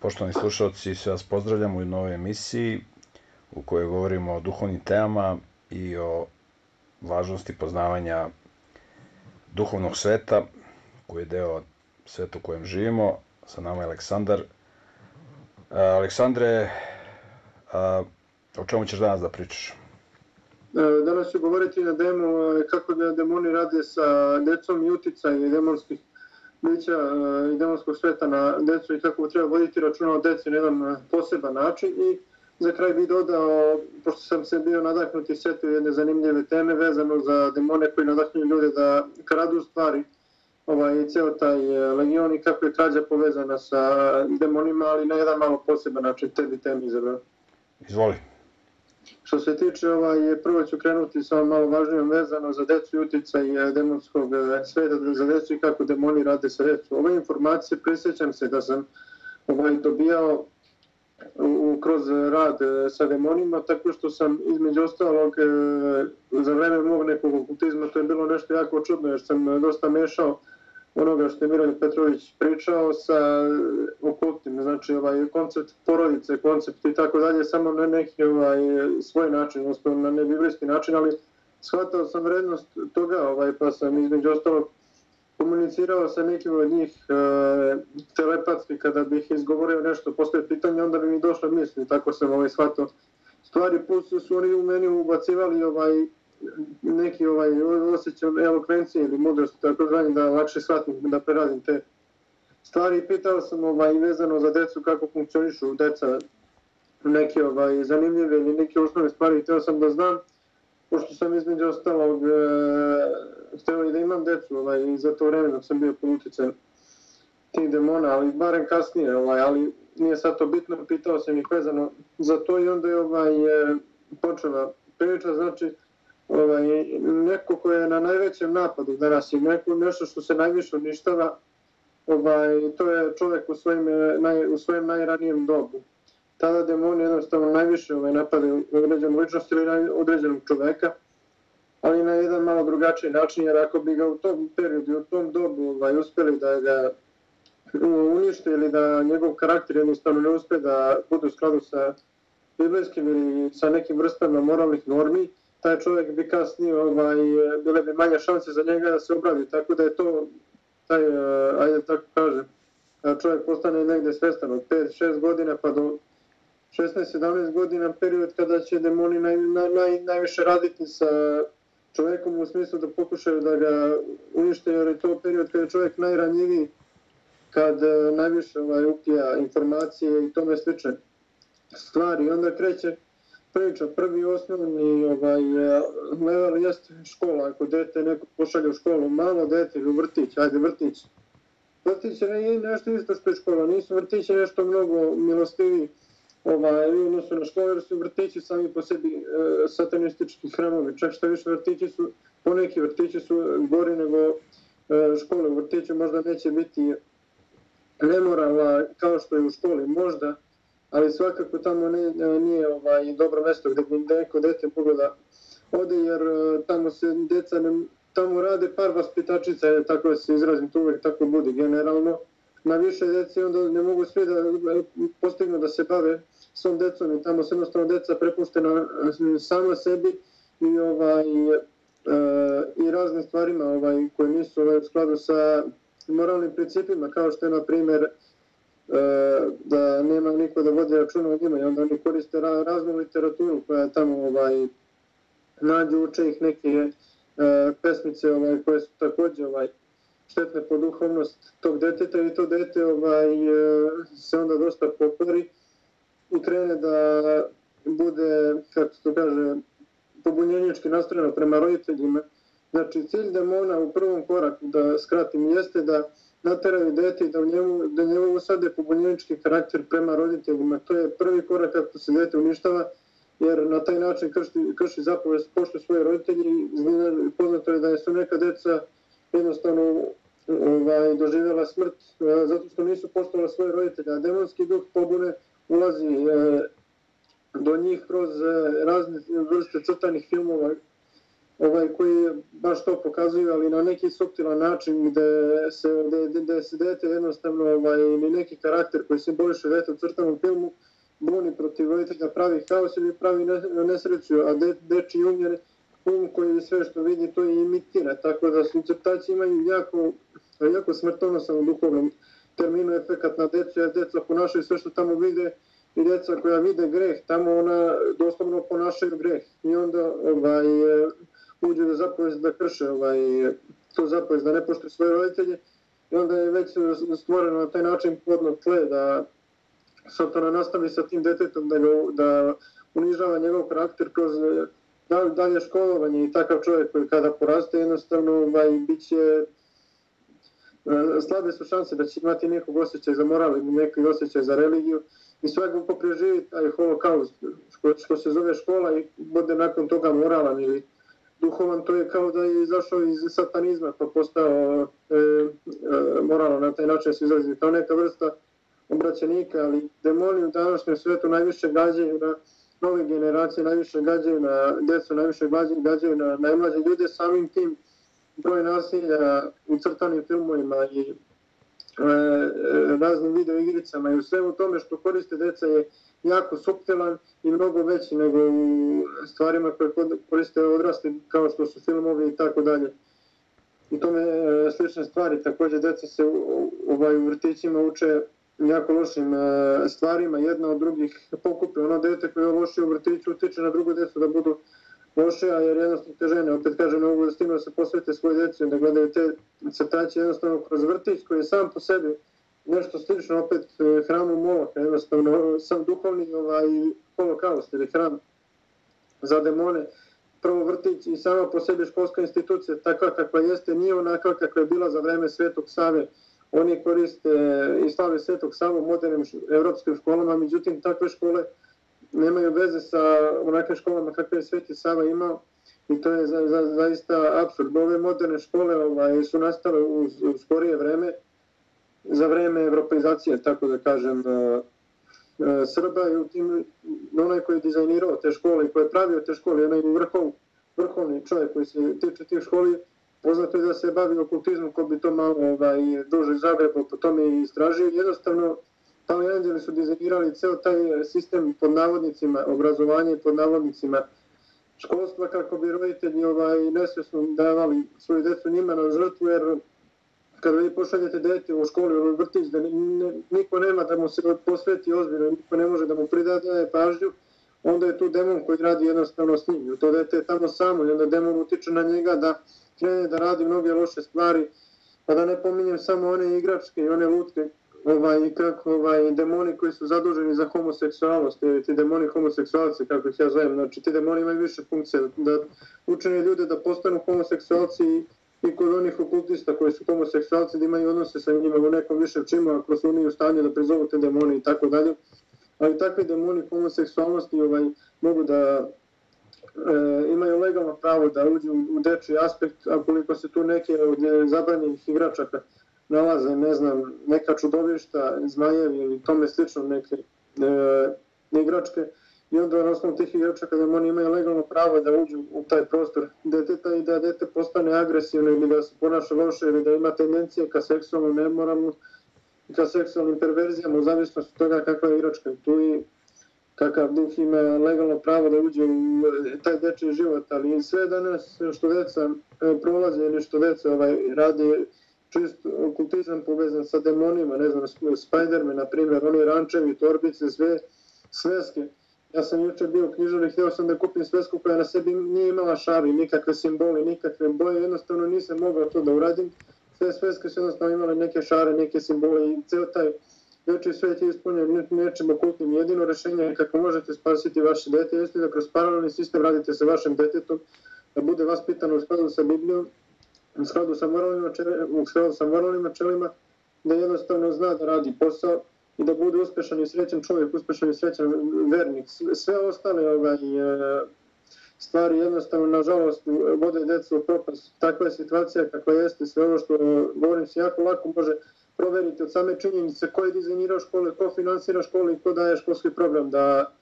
Poštovani slušalci, sve vas pozdravljam u novoj emisiji u kojoj govorimo o duhovnim temama i o važnosti poznavanja duhovnog sveta koji je deo sveta u kojem živimo. Sa nama je Aleksandar. E, Aleksandre, e, o čemu ćeš danas da pričaš? E, danas ću govoriti na demo kako da demoni rade sa decom i uticaj demonskih bića e, i demonskog sveta na decu i kako treba voditi računa o deci na jedan e, poseban način. I za kraj bih dodao, pošto sam se bio nadahnuti setio jedne zanimljive teme vezano za demone koji nadahnju ljude da kradu stvari ovaj, ceo taj e, legion i kako je krađa povezana sa e, demonima, ali na jedan malo poseban način tebi temi izabrao. Izvoli. Što se tiče, ovaj, prvo ću krenuti sa malo važnijom vezano za decu i uticaj eh, demonskog eh, sveta za decu i kako demoni rade sa decu. Ove informacije prisjećam se da sam ovaj, dobijao u, kroz rad eh, sa demonima, tako što sam između ostalog za vreme mog nekog okultizma, to je bilo nešto jako čudno jer sam dosta mešao onoga što je Miroljub Petrović pričao sa okultnim, znači ovaj koncept porodice, koncept i tako dalje, samo na neki ovaj, svoj način, odnosno na nebiblijski način, ali shvatao sam vrednost toga, ovaj, pa sam između ostalog komunicirao sa nekim od njih e, telepatski kada bih izgovorio nešto postoje pitanje, onda bi mi došlo misli, tako sam ovaj, shvatao. Stvari, plus su oni u meni ubacivali ovaj, neki ovaj osjećaj elokvencije ili mudrosti, tako zvanje, da lakše shvatim, da preradim te stvari. Pitao sam ovaj, vezano za decu kako funkcionišu deca neke ovaj, zanimljive ili neke osnovne stvari. Htio sam da znam, pošto sam između ostalog e, htio i da imam decu ovaj, i za to vreme dok sam bio pod utjecem tih demona, ali barem kasnije, ovaj, ali nije sad to bitno, pitao sam ih vezano za to i onda je ovaj, e, počela priča, znači ovaj, neko ko je na najvećem napadu danas i neko, nešto što se najviše uništava, ovaj, to je čovjek u svojim, naj, u svojim najranijem dobu. Tada demoni jednostavno najviše ovaj, napade određenu ličnost ili određenog čoveka, ali na jedan malo drugačiji način, jer ako bi ga u tom periodu, u tom dobu ovaj, uspeli da ga unište ili da njegov karakter jednostavno ne uspe da bude u skladu sa biblijskim ili sa nekim vrstama moralnih normi, taj čovjek bi kasnije, ovaj, bile bi manje šanse za njega da se obradi, tako da je to, taj, eh, ajde tako kažem, čovjek postane negde svestan od 5-6 godina pa do 16-17 godina period kada će demoni naj, naj, naj, najviše raditi sa čovjekom u smislu da pokušaju da ga unište, jer je to period kada je čovjek najranjiviji, kad eh, najviše ovaj, upija informacije i tome slične stvari. onda kreće priča, prvi osnovni ovaj, e, level jeste škola, ako dete neko pošalje u školu, malo dete ili u vrtić, ajde vrtić. Vrtić je nešto isto što je škola, nisu vrtići nešto mnogo milostivi ovaj, u odnosu na školu, jer su vrtići sami po sebi e, satanistički hramovi, čak što više vrtići su, poneki vrtići su gori nego e, škole, u vrtiću možda neće biti nemorala kao što je u školi, možda, ali svakako tamo ne, nije ovaj dobro mesto gdje bi neko dete moglo da ode, jer e, tamo se deca ne, tamo rade par vaspitačica, tako da se izrazim, to uvijek tako bude generalno. Na više dece onda ne mogu sve da e, postignu da se bave svom decom i tamo se jednostavno deca prepuštena e, sama sebi i ovaj e, i raznim stvarima ovaj koje nisu ovaj, u skladu sa moralnim principima kao što je na primjer E, E, da nema niko da vodi računa o njima i onda oni koriste ra raznu literaturu koja je tamo ovaj, nađu uče ih neke e, pesmice ovaj, koje su također ovaj, štetne po duhovnost tog deteta i to dete ovaj, e, se onda dosta popori i krene da bude, kako se to kaže, pobunjenički nastrojeno prema roditeljima. Znači, cilj demona u prvom koraku, da skratim, jeste da nateraju dete da, u njemu, da njemu usade pobunjenički karakter prema roditeljima. To je prvi korak kako se dete uništava, jer na taj način krši, krši zapovest pošto svoje roditelji. Poznato je da su neka deca jednostavno ovaj, doživjela smrt eh, zato što nisu poštovala svoje roditelje. A demonski duh pobune ulazi e, do njih kroz e, razne vrste crtanih filmova ovaj koji baš to pokazuju, ali na neki subtilan način gde se, gde, gde se dete jednostavno ovaj, ili neki karakter koji simboliše dete u crtanom filmu buni protiv roditelja pravi haos ili pravi nesreću, a de, deči um je um koji sve što vidi to i imitira, tako da su crtači imaju jako, jako smrtonosan u duhovnom terminu efekat na decu, jer deca ponašaju sve što tamo vide i deca koja vide greh, tamo ona doslovno ponašaju greh. I onda ovaj, uđe da zapovest da krše ovaj, to zapovest da ne poštuje svoje roditelje i onda je već stvoreno na taj način podno tle da Satana nastavi sa tim detetom da, ga, da unižava njegov karakter kroz eh, dalje školovanje i takav čovjek koji kada poraste jednostavno ovaj, bit će eh, slabe su šanse da će imati nekog osjećaj za moral ili neki osjećaj za religiju i svakako preživi taj holokaust što, što se zove škola i bude nakon toga moralan ili duhovan, to je kao da je izašao iz satanizma pa postao e, e, moralno na taj način se izrazi. To neka vrsta obraćenika, ali demoni u današnjem svetu najviše gađaju na nove generacije, najviše gađaju na djecu, najviše gađaju na najmlađe ljude, samim tim broj nasilja u crtanim filmovima i e, e, raznim video igricama i u svemu tome što koriste deca je jako subtilan i mnogo veći nego u stvarima koje koriste odrasli kao što su filmovi i tako dalje. I tome e, slične stvari, također deca se u, ovaj, u vrtićima uče jako lošim e, stvarima, jedna od drugih pokupe. Ono dete koje je loše u vrtiću utiče na drugo decu da budu loše, a jer jednostavno te žene, opet kažem, mogu da stignu da se posvete svoje djeci, da gledaju te crtače jednostavno kroz vrtić koji je sam po sebi nešto slično opet e, hramu Moloka, jednostavno sam duhovni ovaj, holokaust ili hram za demone, prvo vrtić i sama po sebi školska institucija, takva kakva jeste, nije onakva kakva je bila za vreme Svetog Save. Oni koriste i slave Svetog Sava u modernim evropskim školama, međutim takve škole nemaju veze sa onakvim školama kakve je Sveti Sava imao i to je za, za, zaista absurd. Ove moderne škole ovaj, su nastale u, u skorije vreme, za vreme evropeizacije, tako da kažem, e, e, Srba je u tim, onaj koji je dizajnirao te škole i koji je pravio te škole, onaj vrhov, vrhovni čovjek koji se tiče tih školi, poznato je da se bavi okultizmom, ko bi to malo ovaj, duže zagrebao, po tome i istražio. Jednostavno, tamo anđeli su dizajnirali ceo taj sistem pod navodnicima, obrazovanje pod navodnicima školstva, kako bi roditelji ovaj, nesvesno davali svoju decu njima na žrtvu, jer kad vi pošaljete dete u školu ili vrtić, da niko nema da mu se posveti ozbiljno, niko ne može da mu pridade pažnju, onda je tu demon koji radi jednostavno s njim. To dete je tamo samo i onda demon utiče na njega da krene da radi mnoge loše stvari, pa da ne pominjem samo one igračke i one lutke, ovaj, kako ovaj, demoni koji su zaduženi za homoseksualnost, ili ti demoni homoseksualci, kako ih ja zovem, znači ti demoni imaju više funkcije, da učine ljude da postanu homoseksualci i i kod onih okultista koji su homoseksualci da imaju odnose sa njima u nekom višem čimu ako su oni u stanju da prizovu te demone i tako dalje. Ali takvi demoni homoseksualnosti ovaj, mogu da e, imaju legalno pravo da uđu u dečji aspekt, a koliko se tu neke od zabranjenih igračaka nalaze, ne znam, neka čudovišta, zmajevi ili tome slično neke e, igračke, i onda na osnovu tih igrača da oni imaju legalno pravo da uđu u taj prostor deteta i da dete postane agresivno ili da se ponaša loše ili da ima tendencije ka seksualnom nemoralnu i ka seksualnim perverzijama u zavisnosti od toga kakva je igračka. Tu i kakav duh ima legalno pravo da uđe u e, taj dečji život, ali sve danas što deca e, prolaze ili što deca ovaj, radi čist kultizam povezan sa demonima, ne znam, Spiderman, na primjer, oni rančevi, torbice, sve sveske, Ja sam jučer bio u knjižari, htio sam da kupim svesku koja na sebi nije imala šari, nikakve simbole, nikakve boje, jednostavno nisam mogao to da uradim. Sve sveske su jednostavno imale neke šare, neke simbole i ceo taj veći svet je ispunjen nečim okultnim. Jedino rešenje kako možete spasiti vaše dete jeste da kroz paralelni sistem radite sa vašim detetom, da bude vaspitano u skladu sa Biblijom, u skladu sa moralnim načelima, u skladu sa moralnim načelima, da jednostavno zna da radi posao, i da bude uspešan i srećan čovjek, uspešan i srećan vernik. Sve ostale ovaj, e, stvari jednostavno, nažalost, vode djecu u propast. Takva je situacija kakva jeste, sve ovo što govorim se jako lako može proveriti od same činjenice ko je dizajnirao škole, ko finansira škole i ko daje školski program da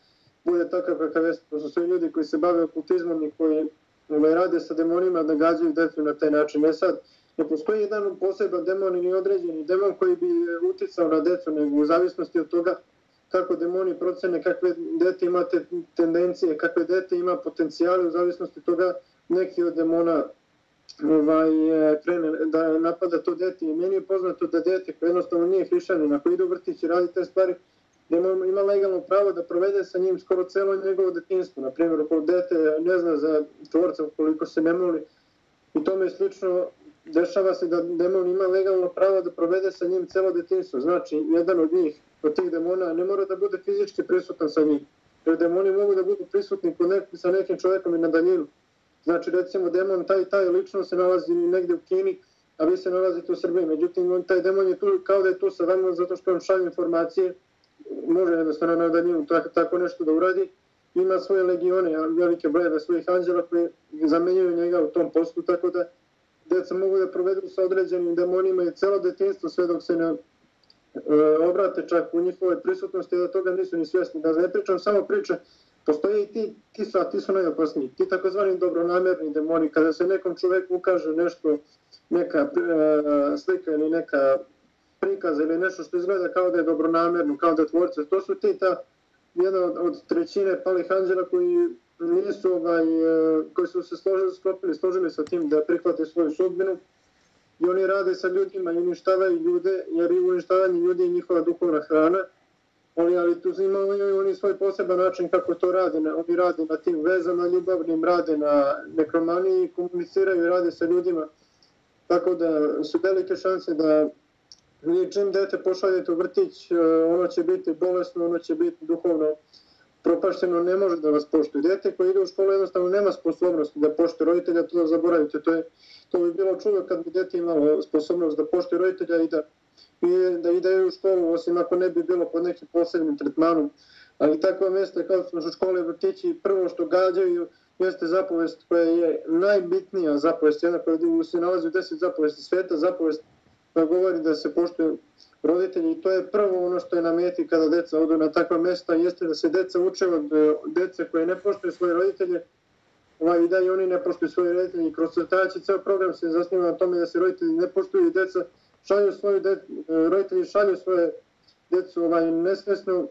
bude takav kakav jeste. To su sve ljudi koji se bave okultizmom i koji ovaj, rade sa demonima da gađaju djecu na taj način. E sad, ne postoji jedan poseban demon ili određeni demon koji bi e, uticao na decu, nego u zavisnosti od toga kako demoni procene, kakve dete ima te tendencije, kakve dete ima potencijale, u zavisnosti od toga neki od demona ovaj, e, krene da napada to dete. I meni je poznato da dete koje jednostavno nije hrišćanin, ako ide u vrtić i radi te stvari, demon ima legalno pravo da provede sa njim skoro celo njegovo detinstvo. Naprimjer, ako dete ne zna za tvorca koliko se ne moli i tome je slično, dešava se da demon ima legalno pravo da provede sa njim celo detinstvo. Znači, jedan od njih, od tih demona, ne mora da bude fizički prisutan sa njim. Jer demoni mogu da budu prisutni nek, sa nekim čovjekom i na daljinu. Znači, recimo, demon taj taj lično se nalazi negde u Kini, a vi se nalazite u Srbiji. Međutim, on, taj demon je tu kao da je tu sa vama zato što on šalje informacije može jednostavno na daljinu tako, tako nešto da uradi. Ima svoje legione, velike brojeve svojih anđela koji zamenjuju njega u tom postu, tako da djeca mogu da provedu sa određenim demonima i celo detinstvo sve dok se ne e, obrate čak u njihove prisutnosti da toga nisu ni svjesni. Da ne pričam samo priče, postoje i ti, ti su, a ti su najopasniji, ti takozvani dobronamerni demoni, kada se nekom čoveku ukaže nešto, neka e, slika ili neka prikaz ili nešto što izgleda kao da je dobronamerno, kao da je tvorca. To su ti ta jedna od, od trećine palih anđela koji nisu ovaj, e, koji su se složili, sklopili, složili sa tim da prihvate svoju sudbinu i oni rade sa ljudima i uništavaju ljude, jer i uništavanje ljudi je njihova duhovna hrana. Oni, ali tu imaju oni svoj poseban način kako to rade. Oni rade na tim vezama ljubavnim, rade na nekromaniji, komuniciraju i rade sa ljudima. Tako da su velike šanse da Vi čim dete pošaljete u vrtić, e, ono će biti bolesno, ono će biti duhovno propašteno, ne može da vas poštuje. Dete koje ide u školu jednostavno nema sposobnosti da poštuje roditelja, to da zaboravite. To, je, to bi bilo čudo kad bi dete imalo sposobnost da poštuje roditelja i da, i da ide u školu, osim ako ne bi bilo pod nekim posebnim tretmanom. Ali takva mjesta kao što su škole vrtići, prvo što gađaju jeste zapovest koja je najbitnija zapovest, jedna koja se nalazi u deset zapovesti sveta, zapovest koja govori da se poštuje roditelji i to je prvo ono što je na meti kada deca odu na takva mesta jeste da se deca uče od deca dece koje ne poštuju svoje roditelje ovaj, i da i oni ne poštuju svoje roditelje. I kroz crtajaći ceo program se zasniva na tome da se roditelji ne poštuju i deca šalju svoje de, e, roditelji šalju svoje decu ovaj, nesvesno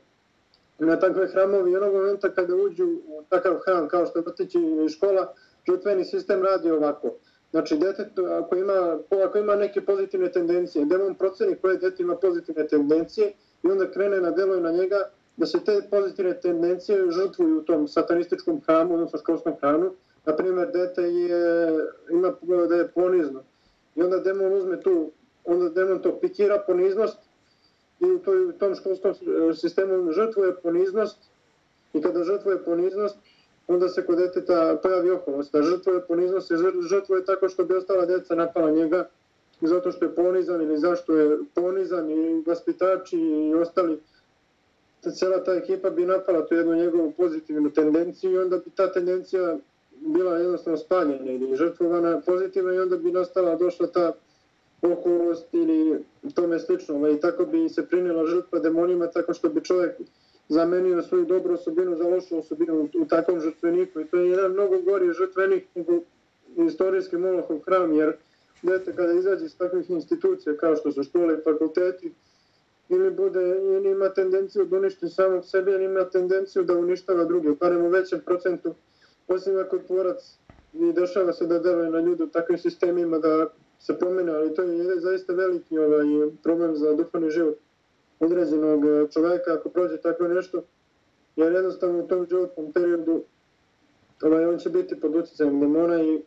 na takve hramove i onog momenta kada uđu u takav hram kao što je vrtići škola žutveni sistem radi ovako. Znači, dete, ako ima, ako ima neke pozitivne tendencije, demon proceni koje dete ima pozitivne tendencije i onda krene na delo na njega da se te pozitivne tendencije žrtvuju u tom satanističkom hramu, odnosno školskom hramu. Naprimjer, dete je, ima da je ponizno. I onda demon uzme tu, onda demon to pikira poniznost i u, toj, u tom školskom e, sistemu žrtvuje poniznost i kada žrtvuje poniznost, onda se kod deteta pojavi oholost. Da žrtvuje ponizno se žrtvuje tako što bi ostala djeca napala njega zato što je ponizan ili zašto je ponizan i vaspitači i ostali cela ta ekipa bi napala tu jednu njegovu pozitivnu tendenciju i onda bi ta tendencija bila jednostavno spaljena ili žrtvovana pozitivno i onda bi nastala, došla ta okolost ili tome slično. I tako bi se prinila žrtva demonima tako što bi čovjek zamenio svoju dobru osobinu za lošu osobinu u, u takvom žrtveniku. I to je jedan mnogo gori žrtvenik nego istorijski Molahov hram, jer dete kada izađe iz takvih institucija kao što su škole i fakulteti, ili, bude, ili ima tendenciju da uništi samog sebe, ili ima tendenciju da uništava druge, barem u većem procentu, osim ako tvorac i dešava se da deluje na ljude u takvim sistemima da se pomene, ali to je zaista veliki ovaj, problem za duhovni život određenog e, čovjeka ako prođe tako nešto, jer jednostavno u tom životnom periodu ovaj, on će biti pod utjecajem demona i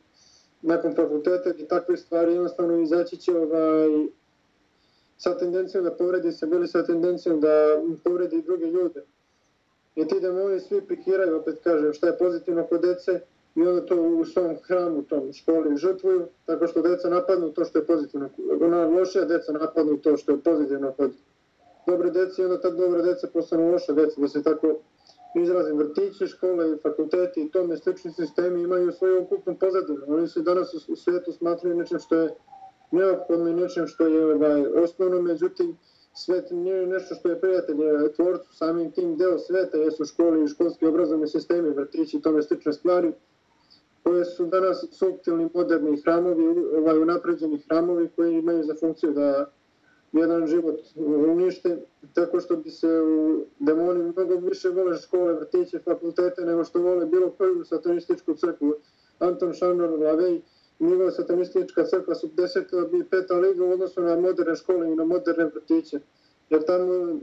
nakon fakulteta i takve stvari jednostavno izaći će ovaj, sa tendencijom da povredi se, bili sa tendencijom da povredi druge ljude. I ti demoni svi pikiraju, opet kažem, šta je pozitivno kod dece i onda to u svom hramu, tom školi žrtvuju, tako što deca napadnu to što je pozitivno. Ona loše, deca napadnu to što je pozitivno kod dobre dece i onda ta dobra deca postanu loša deca, da se tako izrazim. Vrtići, škole, fakulteti i tome slični sistemi imaju svoju okupnu pozadinu. Oni se danas u svijetu smatruju nečem što je neophodno i nečem što je ovaj, osnovno, međutim, svet nije nešto što je prijatelj tvorcu, samim tim deo sveta jesu škole i školski obrazovni sistemi, vrtići i tome slične stvari. koje su danas subtilni, moderni hramovi, ovaj, unapređeni hramovi koji imaju za funkciju da jedan život uništen tako što bi se u demoni mnogo više vole škole, vrtiće, fakultete nego što vole bilo koju satanističku crkvu. Anton Šanor, Lavej, njegova satanistička crkva su deseta bi peta liga u odnosu na moderne škole i na moderne vrtiće. Jer tamo,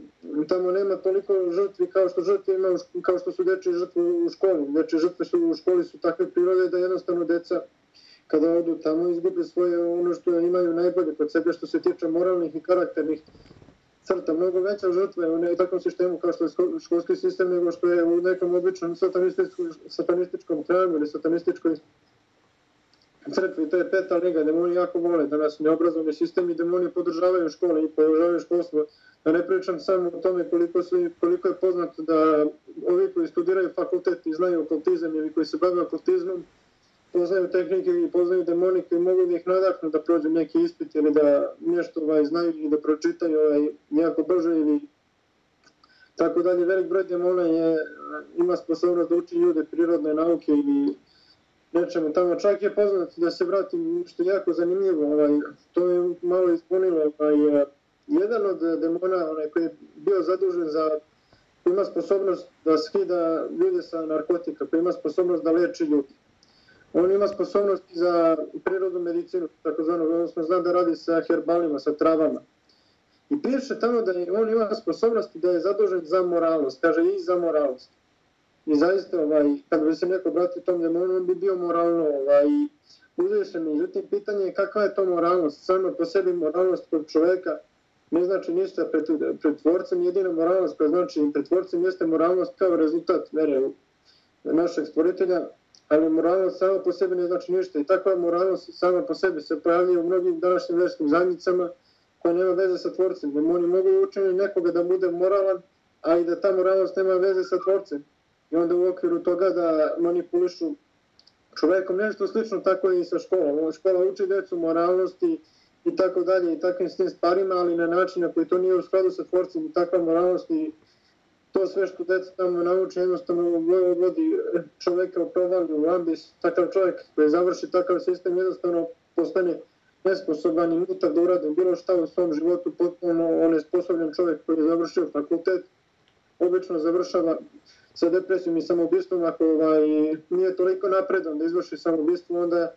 tamo nema toliko žrtvi kao što žrtve ima, kao što su dečje žrtve u školi. Dečje žrtve su u školi su takve prirode da jednostavno deca kada odu tamo izgube svoje ono što imaju najbolje kod sebe što se tiče moralnih i karakternih crta. Mnogo veća žrtva je u ne, takvom sistemu kao što je školski sistem nego što je u nekom običnom satanističkom, satanističkom krajem ili satanističkoj crkvi. To je peta liga, demoni jako vole da nas neobrazovni sistem i demoni podržavaju škole i podržavaju školstvo. Da ne pričam samo o tome koliko, su, koliko je poznato da ovi koji studiraju fakultet i znaju okultizam ili koji se bave okultizmom, poznaju tehnike i poznaju demonike i mogu da ih nadahnu da prođu neki ispit ili da nešto ovaj, znaju ili da pročitaju ovaj, jako brže ili tako dalje. Velik broj demona je, ima sposobnost da uči ljude prirodne nauke ili nečemu tamo. Čak je poznat da se vratim što je jako zanimljivo. Ovaj, to je malo ispunilo. Ovaj, jedan od demona onaj, koji je bio zadužen za ima sposobnost da skida ljude sa narkotika, koji ima sposobnost da leči ljudi. On ima sposobnosti za prirodnu medicinu, takozvano, odnosno zna da radi sa herbalima, sa travama. I piše tamo da on ima sposobnosti da je zadužen za moralnost, kaže i za moralnost. I zaista, ovaj, kad bi se neko obratio tom demonu, on bi bio moralno ovaj, uzvišen. Međutim, pitanje je kakva je to moralnost. Samo po sebi moralnost kod čoveka ne znači ništa pred, pred tvorcem. Jedina moralnost koja znači pred tvorcem jeste moralnost kao rezultat vere našeg stvoritelja, ali moralnost sama po sebi ne znači ništa. I takva moralnost sama po sebi se pojavlja u mnogim današnjim vjerskim zajednicama koja nema veze sa tvorcem. Da oni mogu učiniti nekoga da bude moralan, a i da ta moralnost nema veze sa tvorcem. I onda u okviru toga da manipulišu čovekom nešto slično tako i sa školom. Škola uči decu moralnosti i tako dalje i takvim s tim stvarima, ali na način na koji to nije u skladu sa tvorcem i takva moralnost i to sve što deca tamo nauče jednostavno vodi čoveka u provalju, u ambis, takav čovjek koji završi takav sistem jednostavno postane nesposoban i mutav da uradi bilo šta u svom životu, potpuno on je sposobljen čovjek koji je završio fakultet, obično završava sa depresijom i samobistvom, ako ovaj, nije toliko napredan da izvrši samobistvo, onda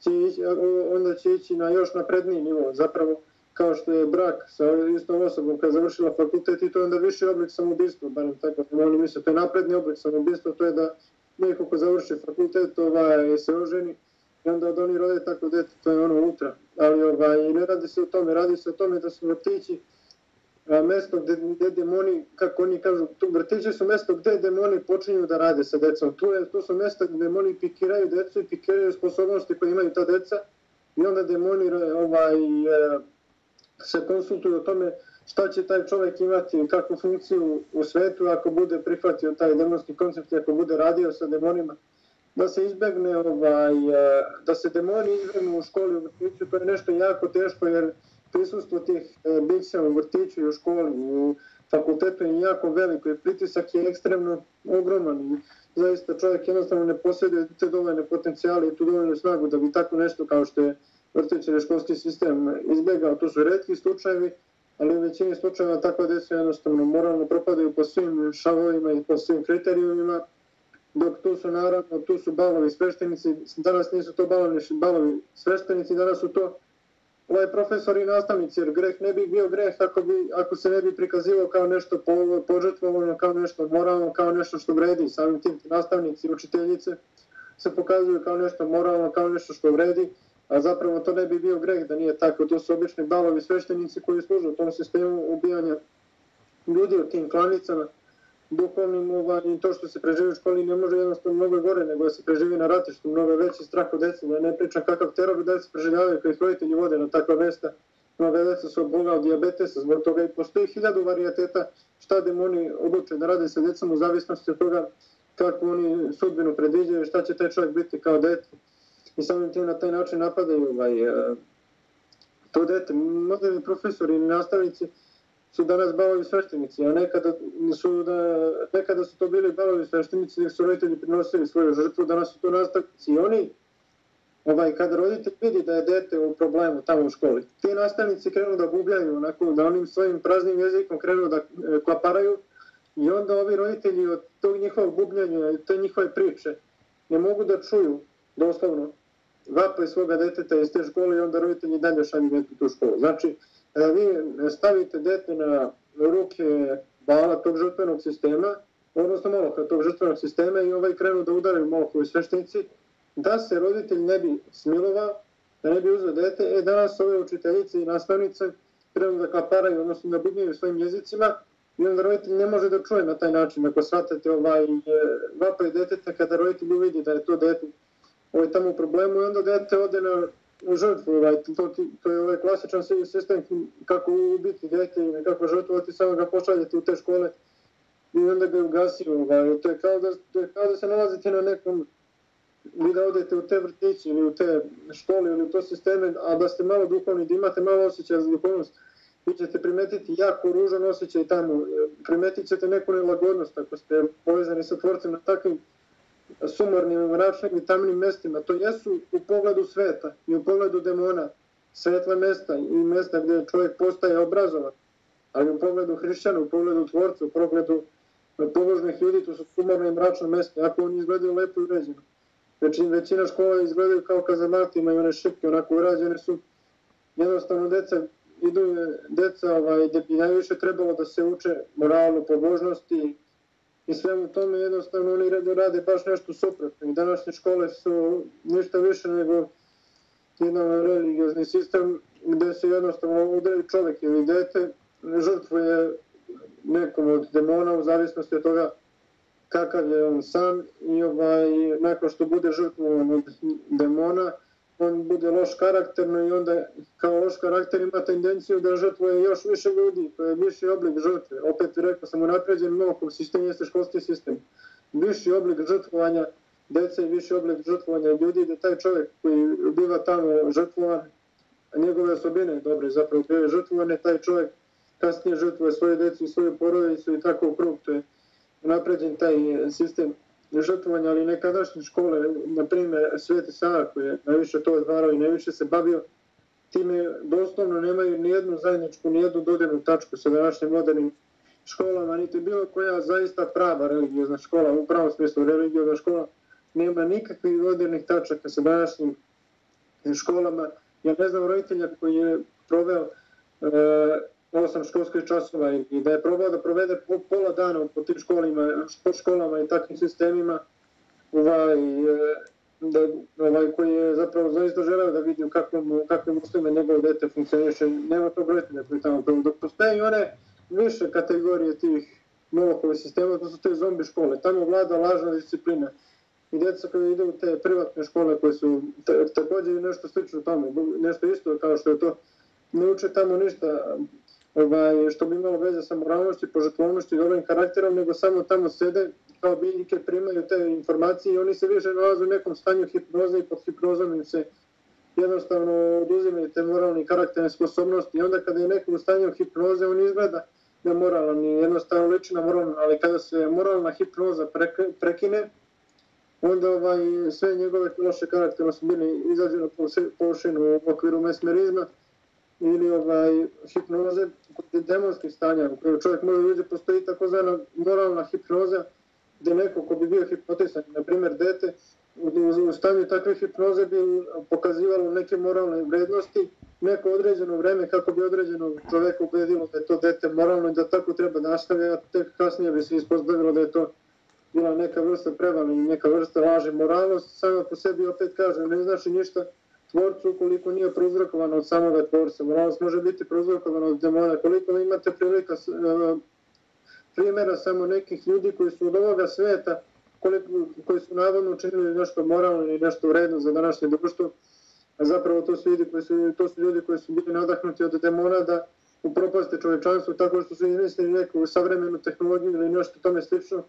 će, ići, onda će ići na još napredniji nivo, zapravo kao što je brak sa istom osobom kad završila fakultet i to je onda više oblik samobistva, barem tako da oni misle, to je napredni oblik samobistva, to je da neko ko završi fakultet ovaj, se oženi i onda od oni rode tako dete, to je ono ultra. Ali ovaj, ne radi se o tome, radi se o tome da su vrtići a, mesto gde, gde demoni, kako oni kažu, tu vrtići su mesto gde demoni počinju da rade sa decom. Tu, je, tu su mesta gde demoni pikiraju decu i pikiraju sposobnosti koje imaju ta deca i onda demoni ovaj, e, se konsultuju o tome šta će taj čovjek imati i kakvu funkciju u svetu ako bude prihvatio taj demonski koncept i ako bude radio sa demonima. Da se izbegne ovaj, e, da se demoni izbegnu u školi u vrtiću, to je nešto jako teško jer prisustvo tih e, bića u vrtiću i u školi u fakultetu je jako veliko i pritisak je ekstremno ogroman i zaista čovjek jednostavno ne posjeduje te dovoljne potencijale i tu dovoljnu snagu da bi tako nešto kao što je vrtić ili školski sistem izbjegao. To su redki slučajevi, ali u većini slučajeva takva djeca jednostavno moralno propadaju po svim šavovima i po svim kriterijumima, dok tu su naravno, tu su balovi sveštenici, danas nisu to balovi, balovi sveštenici, danas su to ovaj profesor i nastavnici, jer greh ne bi bio greh ako, bi, ako se ne bi prikazivao kao nešto po, požetvovano, kao nešto moralno, kao nešto što vredi. Samim tim nastavnici i učiteljice se pokazuju kao nešto moralno, kao nešto što vredi, a zapravo to ne bi bio greh da nije tako. To su obični balovi sveštenici koji služu u tom sistemu ubijanja ljudi u tim klanicama, duhovnim ovaj, to što se preživi u školi ne može jednostavno mnogo gore nego da se preživi na ratištu, mnogo veći strah od dece, da ne pričam kakav teror da se preživljavaju koji roditelji vode na takva mesta. Mnoga deca su oboga od diabetesa, zbog toga i postoji hiljadu varijeteta šta demoni odluče da rade sa decom u zavisnosti od toga kako oni sudbinu predviđaju, šta će taj čovjek biti kao dete. I samim tim na taj način napadaju ovaj, e, to dete. Mnogi profesori i nastavnici su danas balovi sveštenici, a nekada su, da, nekada su to bili balovi sveštenici, jer su roditelji prinosili svoju žrtvu, danas su to nastavnici i oni, ovaj, kada roditelj vidi da je dete u problemu tamo u školi, ti nastavnici krenu da gubljaju, onako, da onim svojim praznim jezikom krenu da e, klaparaju i onda ovi roditelji od tog njihovog gubljanja, te njihove priče, ne mogu da čuju, doslovno, vapaj svoga deteta iz te škole i onda roditelji dalje šalju dete tu školu. Znači, e, vi stavite dete na ruke bala tog žrtvenog sistema, odnosno moloha tog žrtvenog sistema i ovaj krenu da udaraju molohovi sveštenici, da se roditelj ne bi smilovao, da ne bi uzeo dete, e danas ove učiteljice i nastavnice krenu da kaparaju, odnosno da bubnjaju svojim jezicima, i onda roditelj ne može da čuje na taj način. Ako shvatate ovaj, e, vapaj deteta, kada roditelj uvidi da je to dete ovaj, tamo u problemu, i onda dete ode na žrtvu, ovaj, to, to je ovaj klasičan sistem kako ubiti dete ili kako žrtvovati, samo ga pošaljete u te škole i onda ga ugasi. Ovaj, to, je kao da, to je kao da se nalazite na nekom, vi da odete u te vrtiće ili u te škole ili u to sisteme, a da ste malo duhovni, da imate malo osjećaja za duhovnost, vi ćete primetiti jako ružan osjećaj tamo, e, primetit ćete neku nelagodnost ako ste povezani sa tvorcem na takvim sumornim, mračnim i tamnim mestima. To jesu u pogledu sveta i u pogledu demona svetla mesta i mesta gdje čovjek postaje obrazovan. Ali u pogledu hrišćana, u pogledu tvorca, u pogledu eh, pobožnih ljudi, to su sumorne i mračne mesta, ako oni izgledaju lepo i uređeno. Znači, većina škola izgledaju kao kazamati, imaju one šipke, onako urađene su. Jednostavno, deca idu, deca, ovaj, gdje bi najviše trebalo da se uče moralu, pobožnosti, i svemu tome jednostavno oni rade, rade baš nešto suprotno. I današnje škole su ništa više nego jedan religiozni sistem gde se jednostavno udari čovjek ili dete, žrtvuje nekom od demona u zavisnosti od toga kakav je on sam i ovaj, nakon što bude žrtvovan od demona, on bude loš karakterno i onda kao loš karakter ima tendenciju da žrtvuje još više ljudi, to je viši oblik žrtve. Opet rekao sam, unapređen mnogo, sistem jeste školski sistem. Viši oblik žrtvovanja dece i viši oblik žrtvovanja ljudi, da taj čovjek koji biva tamo žrtvovan, njegove osobine dobre, zapravo bio je žrtvovan, taj čovjek kasnije žrtvuje svoje deci i svoje porodicu i tako u krug, to je unapređen taj sistem žrtvovanja, ali nekadašnje škole, na primjer Sveti Sava koji je najviše to odvarao i najviše se bavio, time doslovno nemaju nijednu zajedničku, nijednu dodirnu tačku sa današnjim modernim školama, niti bilo koja zaista prava religijozna škola, u pravom smislu religijozna škola, nema nikakvih dodirnih tačaka sa današnjim eh, školama. Ja ne znam roditelja koji je proveo e, osam školskih časova i da je probao da provede pola dana po tim školima, školama i takvim sistemima, ovaj, eh, da, ovaj, koji je zapravo zaista želeo da vidi u kakvom, u kakvim uslovima njegov dete funkcioniše, nema tog roditelja koji tamo prvo. Dok postoje i one više kategorije tih molokove sistema, to su te zombi škole. Tamo vlada lažna disciplina. I djeca koji idu u te privatne škole koje su također nešto slično tome, nešto isto kao što je to, ne uče tamo ništa ovaj, što bi imalo veze sa moralnošću, požetvovnošću i dobrim karakterom, nego samo tamo sede kao biljike, primaju te informacije i oni se više nalaze u nekom stanju hipnoze i pod hipnozom im se jednostavno oduzimaju te moralne i karakterne sposobnosti. I onda kada je neko u stanju hipnoze, on izgleda ne moralan i jednostavno liči na moralno, ali kada se moralna hipnoza prekine, onda ovaj, sve njegove loše karakterne osobine izađe na površinu u okviru mesmerizma, ili ovaj, hipnoze kod demonskih stanja u kojoj čovjek može uđe, postoji takozvana moralna hipnoza gdje neko ko bi bio hipnotisan, na primjer dete, u, stanju takve hipnoze bi pokazivalo neke moralne vrednosti, neko određeno vreme kako bi određeno čovjeka ubedilo da je to dete moralno i da tako treba nastaviti, a tek kasnije bi se ispostavilo da je to bila neka vrsta prevali i neka vrsta laže moralnost, samo po sebi opet kažem, ne znači ništa, tvorcu ukoliko nije prouzrokovano od samoga tvorca. Moralnost može biti prouzrokovan od demona. Koliko imate prilika e, primjera samo nekih ljudi koji su od ovoga sveta, koliko, koji su navodno učinili nešto moralno i nešto vredno za današnje društvo, a zapravo to su, ljudi koji su, to su ljudi koji su bili nadahnuti od demona da upropaste čovečanstvo tako što su izmislili neku savremenu tehnologiju ili nešto tome slično,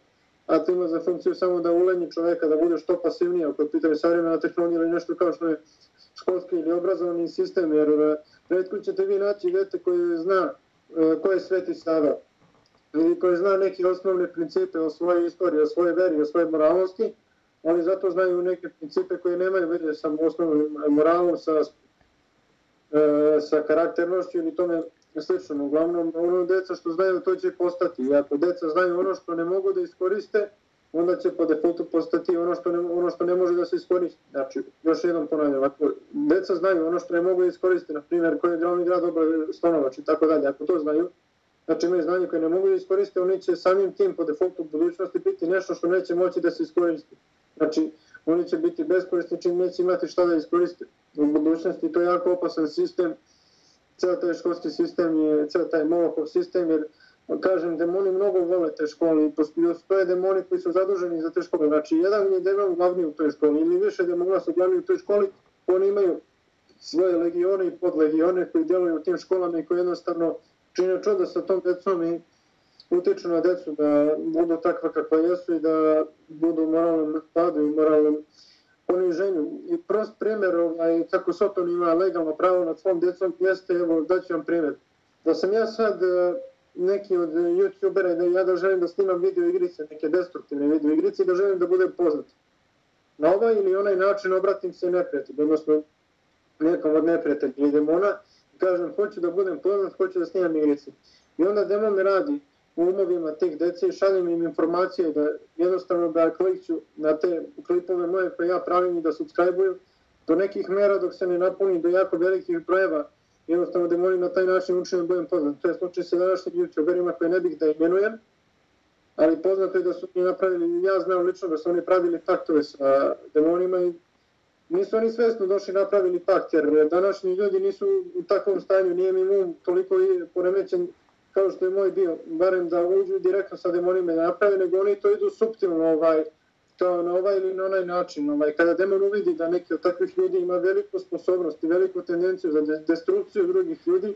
a to ima za funkciju samo da ulenji čoveka, da bude što pasivnije, ako pitanje savremena tehnologija ili nešto kao što je školski ili obrazovani sistem, jer e, redko ćete vi naći dete koje zna e, ko je Sveti Sava ili koji zna neke osnovne principe o svojoj istoriji, o svojoj veri, o svojoj moralnosti, ali zato znaju neke principe koje nemaju veze sa osnovnim moralom, sa, e, sa karakternošću ili tome slično. Uglavnom, ono deca što znaju, to će postati. I ako deca znaju ono što ne mogu da iskoriste, onda će po defaultu postati ono što ne, ono što ne može da se iskoristi. Znači, još jednom ponavljam, ako deca znaju ono što ne mogu da iskoriste, na primjer, koji je glavni grad obra Slonovač i tako dalje, ako to znaju, znači imaju znanje koje ne mogu da iskoriste, oni će samim tim po defaultu u budućnosti biti nešto što neće moći da se iskoristi. Znači, oni će biti beskorisni čim neće imati šta da iskoriste u budućnosti. To je jako opasan sistem, ceo taj školski sistem je, ceo taj Molokov sistem, jer kažem, demoni mnogo vole te škole i postoje demoni koji su zaduženi za te škole. Znači, jedan je demon glavni u toj školi ili više demona su glavni u toj školi, oni imaju svoje legione i podlegione koji djeluju u tim školama i koji jednostavno čine čudo sa tom decom i utiču na decu da budu takva kakva jesu i da budu u moralnom padu i moralnom poniženju. I prost primjer ovaj, kako Soton ima legalno pravo nad svom djecom, jeste, evo daću vam primjer. Da sam ja sad e, neki od youtubera da ja da želim da snimam video igrice, neke destruktivne video igrice i da želim da budem poznat. Na ovaj ili onaj način obratim se neprijatelj, odnosno nekom od neprijatelja ili demona, kažem hoću da budem poznat, hoću da snimam igrice. I onda demon mi radi u umovima tih dece i šaljem im informacije da jednostavno da klikću na te klipove moje koje ja pravim i da subscribe-uju do nekih mera dok se ne napuni do jako velikih brojeva jednostavno da molim na taj način učinu da budem poznat. To je slučaj sa današnjim youtuberima koje ne bih da imenujem, ali poznato je da su oni napravili, ja znam lično da su oni pravili paktove sa demonima i nisu oni svesno došli napravili pakt, jer današnji ljudi nisu u takvom stanju, nije mi um toliko poremećen kao što je moj bio, barem da uđu direktno sa demonima da naprave, nego oni to idu subtilno, ovaj, kao na ovaj ili na onaj način. Ovaj, kada demon uvidi da neki od takvih ljudi ima veliku sposobnost i veliku tendenciju za destrukciju drugih ljudi,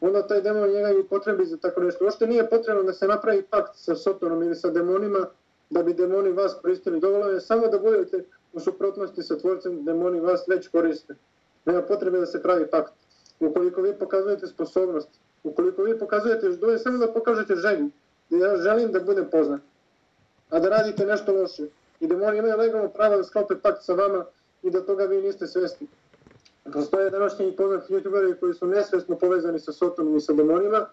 onda taj demon njega i potrebi za tako nešto. Ošte nije potrebno da se napravi pakt sa Sotonom ili sa demonima, da bi demoni vas koristili. Dovoljno je samo da budete u suprotnosti sa tvorcem, demoni vas već koriste. Nema potrebe da se pravi pakt. Ukoliko vi pokazujete sposobnost, ukoliko vi pokazujete, dovoljno samo da pokažete želju, da ja želim da budem poznat, a da radite nešto loše, i oni imaju legalno pravo da sklope pakt sa vama i da toga vi niste svesni. Postoje današnji poznati youtuberi koji su nesvesno povezani sa Sotonom i sa demonima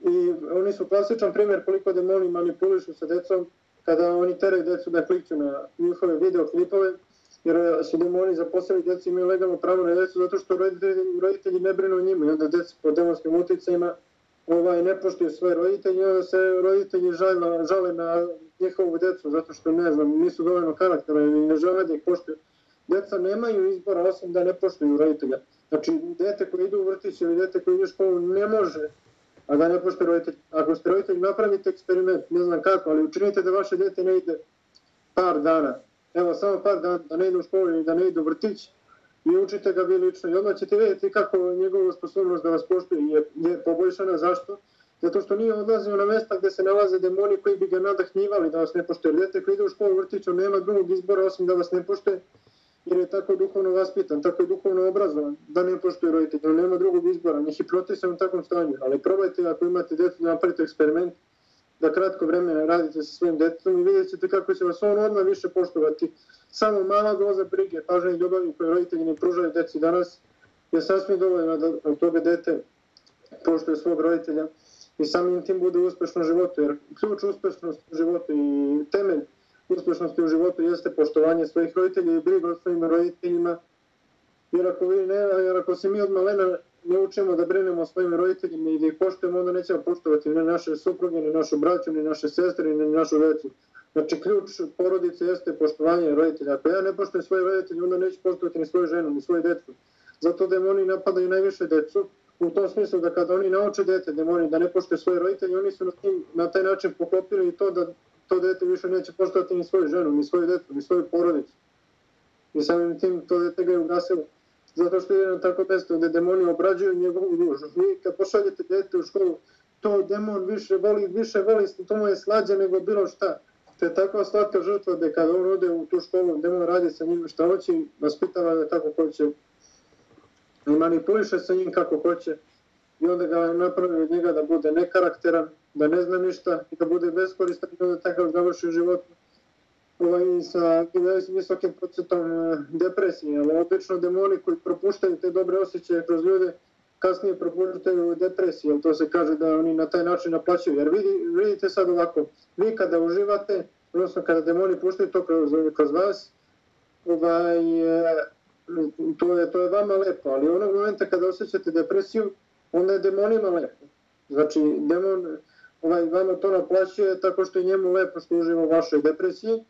i oni su klasičan primjer koliko demoni manipulišu sa decom kada oni teraju decu da klikću na njihove videoklipove jer e, su demoni zaposlili djeci imaju legalno pravo na djecu zato što roditelji, roditelji ne brinu o njima i onda djeci po demonskim uticajima ovaj, ne poštuju svoje roditelje i onda se roditelji žale, žale na njihovu djecu zato što ne znam, nisu dovoljno karaktera i ne žele da ih poštuju. Djeca nemaju izbora osim da ne poštuju roditelja. Znači, dete koje ide u vrtić ili dete koje ide u školu ne može, a da ne poštuje roditelj. Ako ste roditelj, napravite eksperiment, ne znam kako, ali učinite da vaše dete ne ide par dana. Evo, samo par da, da ne ide u školu i da ne ide u vrtić i učite ga vi lično. I odmah ćete vidjeti kako njegova sposobnost da vas poštuje je, je poboljšana. Zašto? zato što nije odlazio na mesta gdje se nalaze demoni koji bi ga nadahnjivali da vas ne poštuje. Dete koji ide u školu vrtiću nema drugog izbora osim da vas ne poštuje, jer je tako duhovno vaspitan, tako je duhovno obrazovan, da ne poštuje roditelj, on nema drugog izbora, njih i protisan u takvom stanju. Ali probajte ako imate dete da napravite eksperiment, da kratko vremena radite sa svojim djetetom i vidjet ćete kako će vas on odmah više poštovati. Samo mala doza brige, pažnje i ljubavi koje roditelji ne pružaju deci danas je sasvim dovoljna da od toga dete poštuje svog roditelja i samim tim bude uspešno životu, jer ključ uspešnosti u životu i temelj uspešnosti u životu jeste poštovanje svojih roditelja i briga o svojim roditeljima, jer ako, vi ne, jer ako se mi od malena ne učimo da brinemo o svojim roditeljima i da ih poštujemo, onda nećemo poštovati ni naše supruge, ni našu braću, ni naše sestre, ni našu vecu. Znači, ključ porodice jeste poštovanje roditelja. Ako ja ne poštujem svoje roditelje, onda neću poštovati ni svoju ženu, ni svoje decu. Zato demoni napadaju najviše decu, u tom smislu da kada oni nauče dete demoni da ne poštuje svoje roditelje, oni su na, tim, na taj način poklopili i to da to dete više neće poštovati ni svoju ženu, ni svoju detu, ni svoju porodicu. I samim tim to dete ga je ugasilo. Zato što je na tako mesto gde demoni obrađuju njegovu dušu. Vi kad pošaljete dete u školu, to demon više voli, više voli, to mu je slađe nego bilo šta. To je takva slatka žrtva da kada on ode u tu školu, demon radi sa njim šta hoće, vaspitava ga tako hoće i manipuliše sa njim kako hoće. i onda ga napravi od njega da bude nekarakteran, da ne zna ništa i da bude beskoristan i onda takav završi život ovaj, sa visokim procentom e, depresije, ali obično demoni koji propuštaju te dobre osjećaje kroz ljude, kasnije propuštaju depresiju, ali to se kaže da oni na taj način naplaćaju. Jer vidi, vidite sad ovako, vi kada uživate, odnosno kada demoni puštaju to kroz, kroz vas, ovaj, e, to, je, to je vama lepo, ali onog momenta kada osjećate depresiju, onda je demonima lepo. Znači, demon ovaj, vama to naplaćuje tako što je njemu lepo što uživa u vašoj depresiji,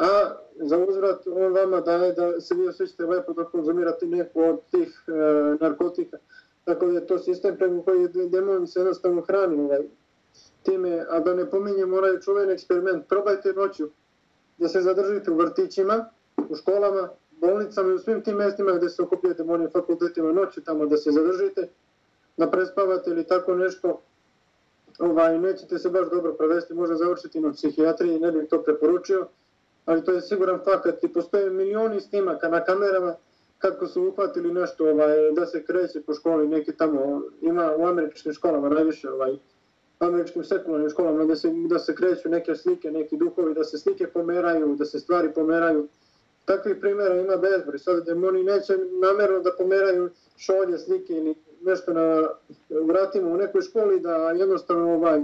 a za uzvrat on vama daje da se vi osjećate lepo da konzumirate neku od tih e, narkotika. Tako da je to sistem prema koji demon se jednostavno hrani ovaj, time, a da ne pominjem onaj čuven eksperiment, probajte noću da se zadržite u vrtićima, u školama, bolnicama i u svim tim mestima gde se okupljaju demoni fakultetima noću tamo da se zadržite, da prespavate ili tako nešto, ovaj, nećete se baš dobro prevesti, može završiti na psihijatriji, ne bih to preporučio, ali to je siguran fakat i postoje milioni snimaka na kamerama kako su uhvatili nešto ovaj, da se kreće po školi, neki tamo, ima u američkim školama najviše, ovaj, američkim sekularnim školama, da se, da se kreću neke slike, neki duhovi, da se slike pomeraju, da se stvari pomeraju. Takvih primjera ima bezbroj. Sad demoni neće namerno da pomeraju šolje, slike ili nešto na vratima u nekoj školi da jednostavno ovaj,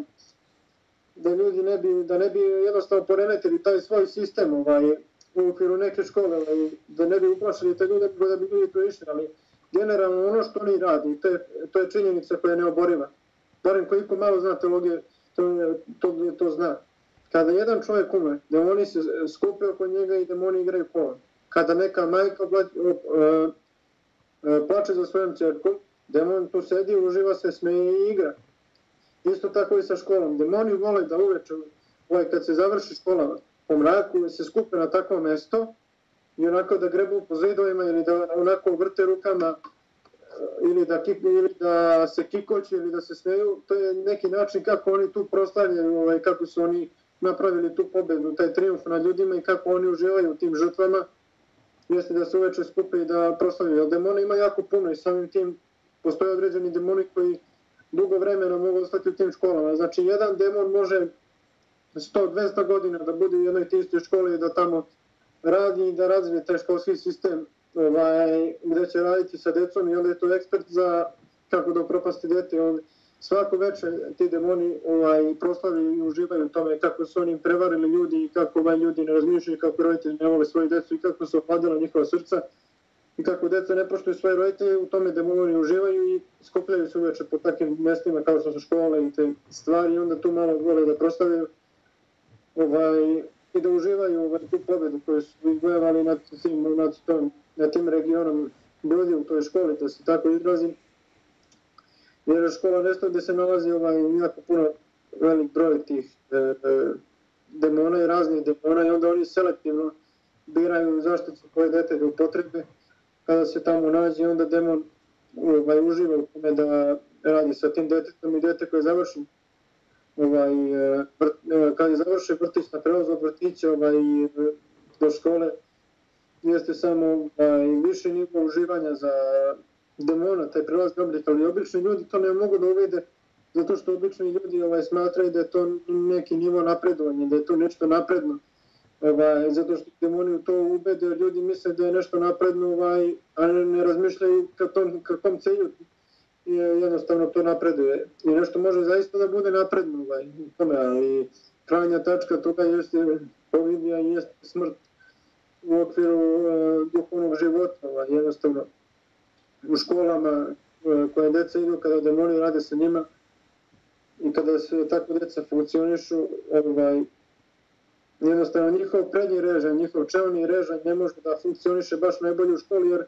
da ljudi ne bi, da ne bi jednostavno poremetili taj svoj sistem ovaj, u okviru neke škole, ovaj, da ne bi uplašili te ljude, da bi ljudi proišli, ali generalno ono što oni radi, to je, to je činjenica koja je neoboriva. Barem koliko malo zna teologije, to, to, to zna. Kada jedan čovjek umre, demoni se skupe oko njega i demoni igraju pola. Kada neka majka e, plače za svojom čerkom, demon tu sedi, uživa se, smeje i igra. Isto tako i sa školom. Demoni vole da uveče, ovaj, kad se završi škola po mraku, se skupe na takvo mesto i onako da grebu po zidovima ili da onako vrte rukama eh, ili da, kik, ili da se kikoće ili da se smeju. To je neki način kako oni tu proslavljaju, ovaj, kako su oni napravili tu pobedu, taj triumf nad ljudima i kako oni uživaju u tim žrtvama. Jeste da se uveče skupe i da proslavljaju. Demona ima jako puno i samim tim postoje određeni demoni koji dugo vremena mogu ostati u tim školama. Znači, jedan demon može 100-200 godina da bude u jednoj tistoj školi i da tamo radi i da razvije taj školski sistem ovaj, gde će raditi sa decom i onda je to ekspert za kako da propasti dete. On, svako večer ti demoni ovaj, proslavi i uživaju u tome kako su oni prevarili ljudi i kako ovaj, ljudi ne razmišljaju, kako roditelji ne vole svoje decu i kako su opadila njihova srca i kako deca ne poštuju svoje roditelje, u tome demoni uživaju i skupljaju se uveče po takvim mestima kao što su škole i te stvari i onda tu malo vole da prostavljaju ovaj, i da uživaju ovaj, tu pobedu koju su izbojevali nad tim, nad, tom, nad tim regionom ljudi u toj školi, da se tako izrazim. Jer škola nešto gde se nalazi ovaj, jako puno velik broj tih e, e, demona i raznih demona i onda oni selektivno biraju zaštitu koje dete da potrebe kada se tamo nađe, onda demon ovaj, uživa u tome da radi sa tim detetom i dete koje završi ovaj, e, vrt, e, kad je završi vrtić na prevoz od vrtića ovaj, do škole, jeste samo ovaj, više nivo uživanja za demona, taj prelazni oblik, ali obični ljudi to ne mogu da uvide zato što obični ljudi ovaj, smatraju da je to neki nivo napredovanja, da je to nešto napredno ovaj, zato što demoni u to ubede, ljudi misle da je nešto napredno, ovaj, a ne, razmišljaju ka tom, ka tom celju i jednostavno to napreduje. I nešto može zaista da bude napredno, ovaj, tome, ali krajnja tačka toga jeste eh, povidija i jeste smrt u okviru uh, duhovnog života, ovaj, jednostavno u školama uh, koje deca idu, kada demoni rade sa njima i kada se tako deca funkcionišu, ovaj, jednostavno njihov prednji režan, njihov čelni režan ne može da funkcioniše baš najbolje u školi jer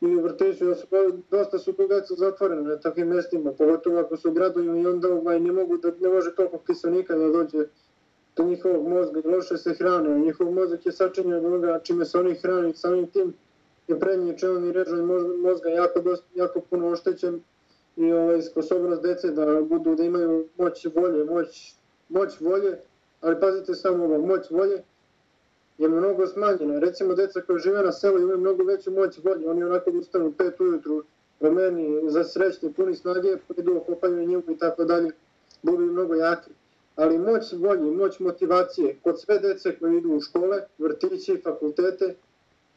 ili u vrtiću, su, dosta su tu deca zatvorene na takvim mestima, pogotovo ako su u gradu i onda ovaj, ne, mogu da, ne može toliko kiselnika da dođe do njihovog mozga loše se hrane. Njihov mozak je sačinjen od onoga čime se oni hrani, samim tim je prednji čelni režan mozga jako, dosta, jako puno oštećen i ovaj, sposobnost dece da budu da imaju moć volje, moć, moć volje ali pazite samo ovo, moć volje je mnogo smanjena. Recimo, deca koja žive na selu imaju mnogo veću moć volje, oni onako ustanu pet ujutru promeni za srećni, puni snage, idu okopaju njivu i tako dalje, budu mnogo jaki. Ali moć volje, moć motivacije kod sve dece koje idu u škole, vrtići, fakultete,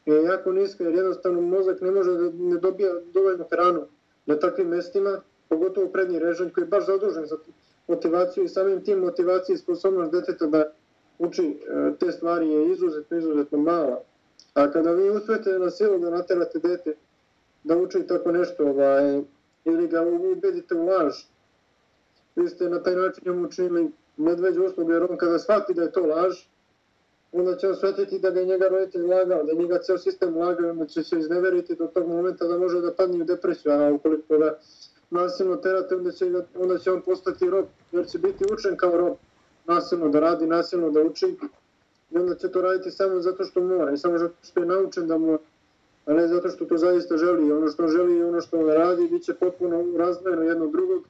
je jako niska jer jednostavno mozak ne može da ne dobija dovoljno hranu na takvim mestima, pogotovo prednji režanj koji je baš zadužen za motivaciju i samim tim motivacije i sposobnost deteta da uči e, te stvari je izuzetno, izuzetno mala. A kada vi uspete na silu da naterate dete da uči tako nešto ovaj, ili ga ubedite u laž, vi ste na taj način njemu učinili medveđu uslugu jer on kada shvati da je to laž, onda će on shvatiti da ga je njega roditelj lagao, da njega ceo sistem lagao, onda će se izneveriti do tog momenta da može da padne u depresiju, a ukoliko da nasilno terate, onda će, ga, onda će on postati rob, jer će biti učen kao rob, nasilno da radi, nasilno da uči, i onda će to raditi samo zato što mora, i samo zato što je naučen da mora, a ne zato što to zaista želi. Ono što želi i ono što radi, bit će potpuno razmjerno jedno drugog,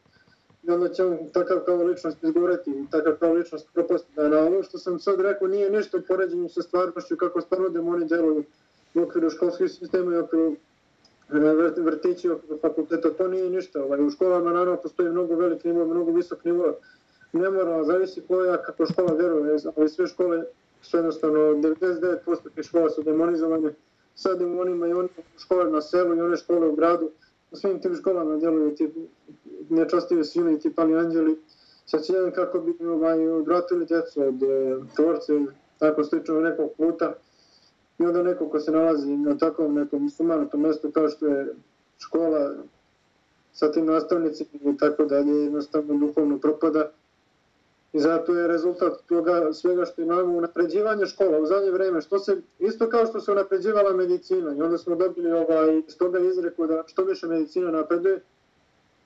i onda će on takav kao ličnost izgoreti i takav kao ličnost propasti. Da na ono što sam sad rekao nije ništa poređenju sa stvarnošću kako stvarno demoni djeluju u okviru školskih sistema i okviru vrtići oko fakulteta, to nije ništa. Ovaj, u školama naravno postoji mnogo velik nivo, mnogo visok nivo. Ne mora, zavisi koja kako škola veruje, ali sve škole su jednostavno 99% škola su demonizovane. Sad demonima i one škole na selu i one škole u gradu, u svim tim školama djeluju ti nečastive sile i ti pali anđeli sa ciljem kako bi ovaj, odvratili djecu od e, tvorce, tako slično nekog puta. I onda neko ko se nalazi na takvom nekom sumanutom mjestu kao što je škola sa tim nastavnicima i tako dalje, jednostavno duhovno propada. I zato je rezultat toga svega što imamo unapređivanje škola u zadnje vreme, što se, isto kao što se unapređivala medicina i onda smo dobili ovaj, s toga izreku da što više medicina napreduje,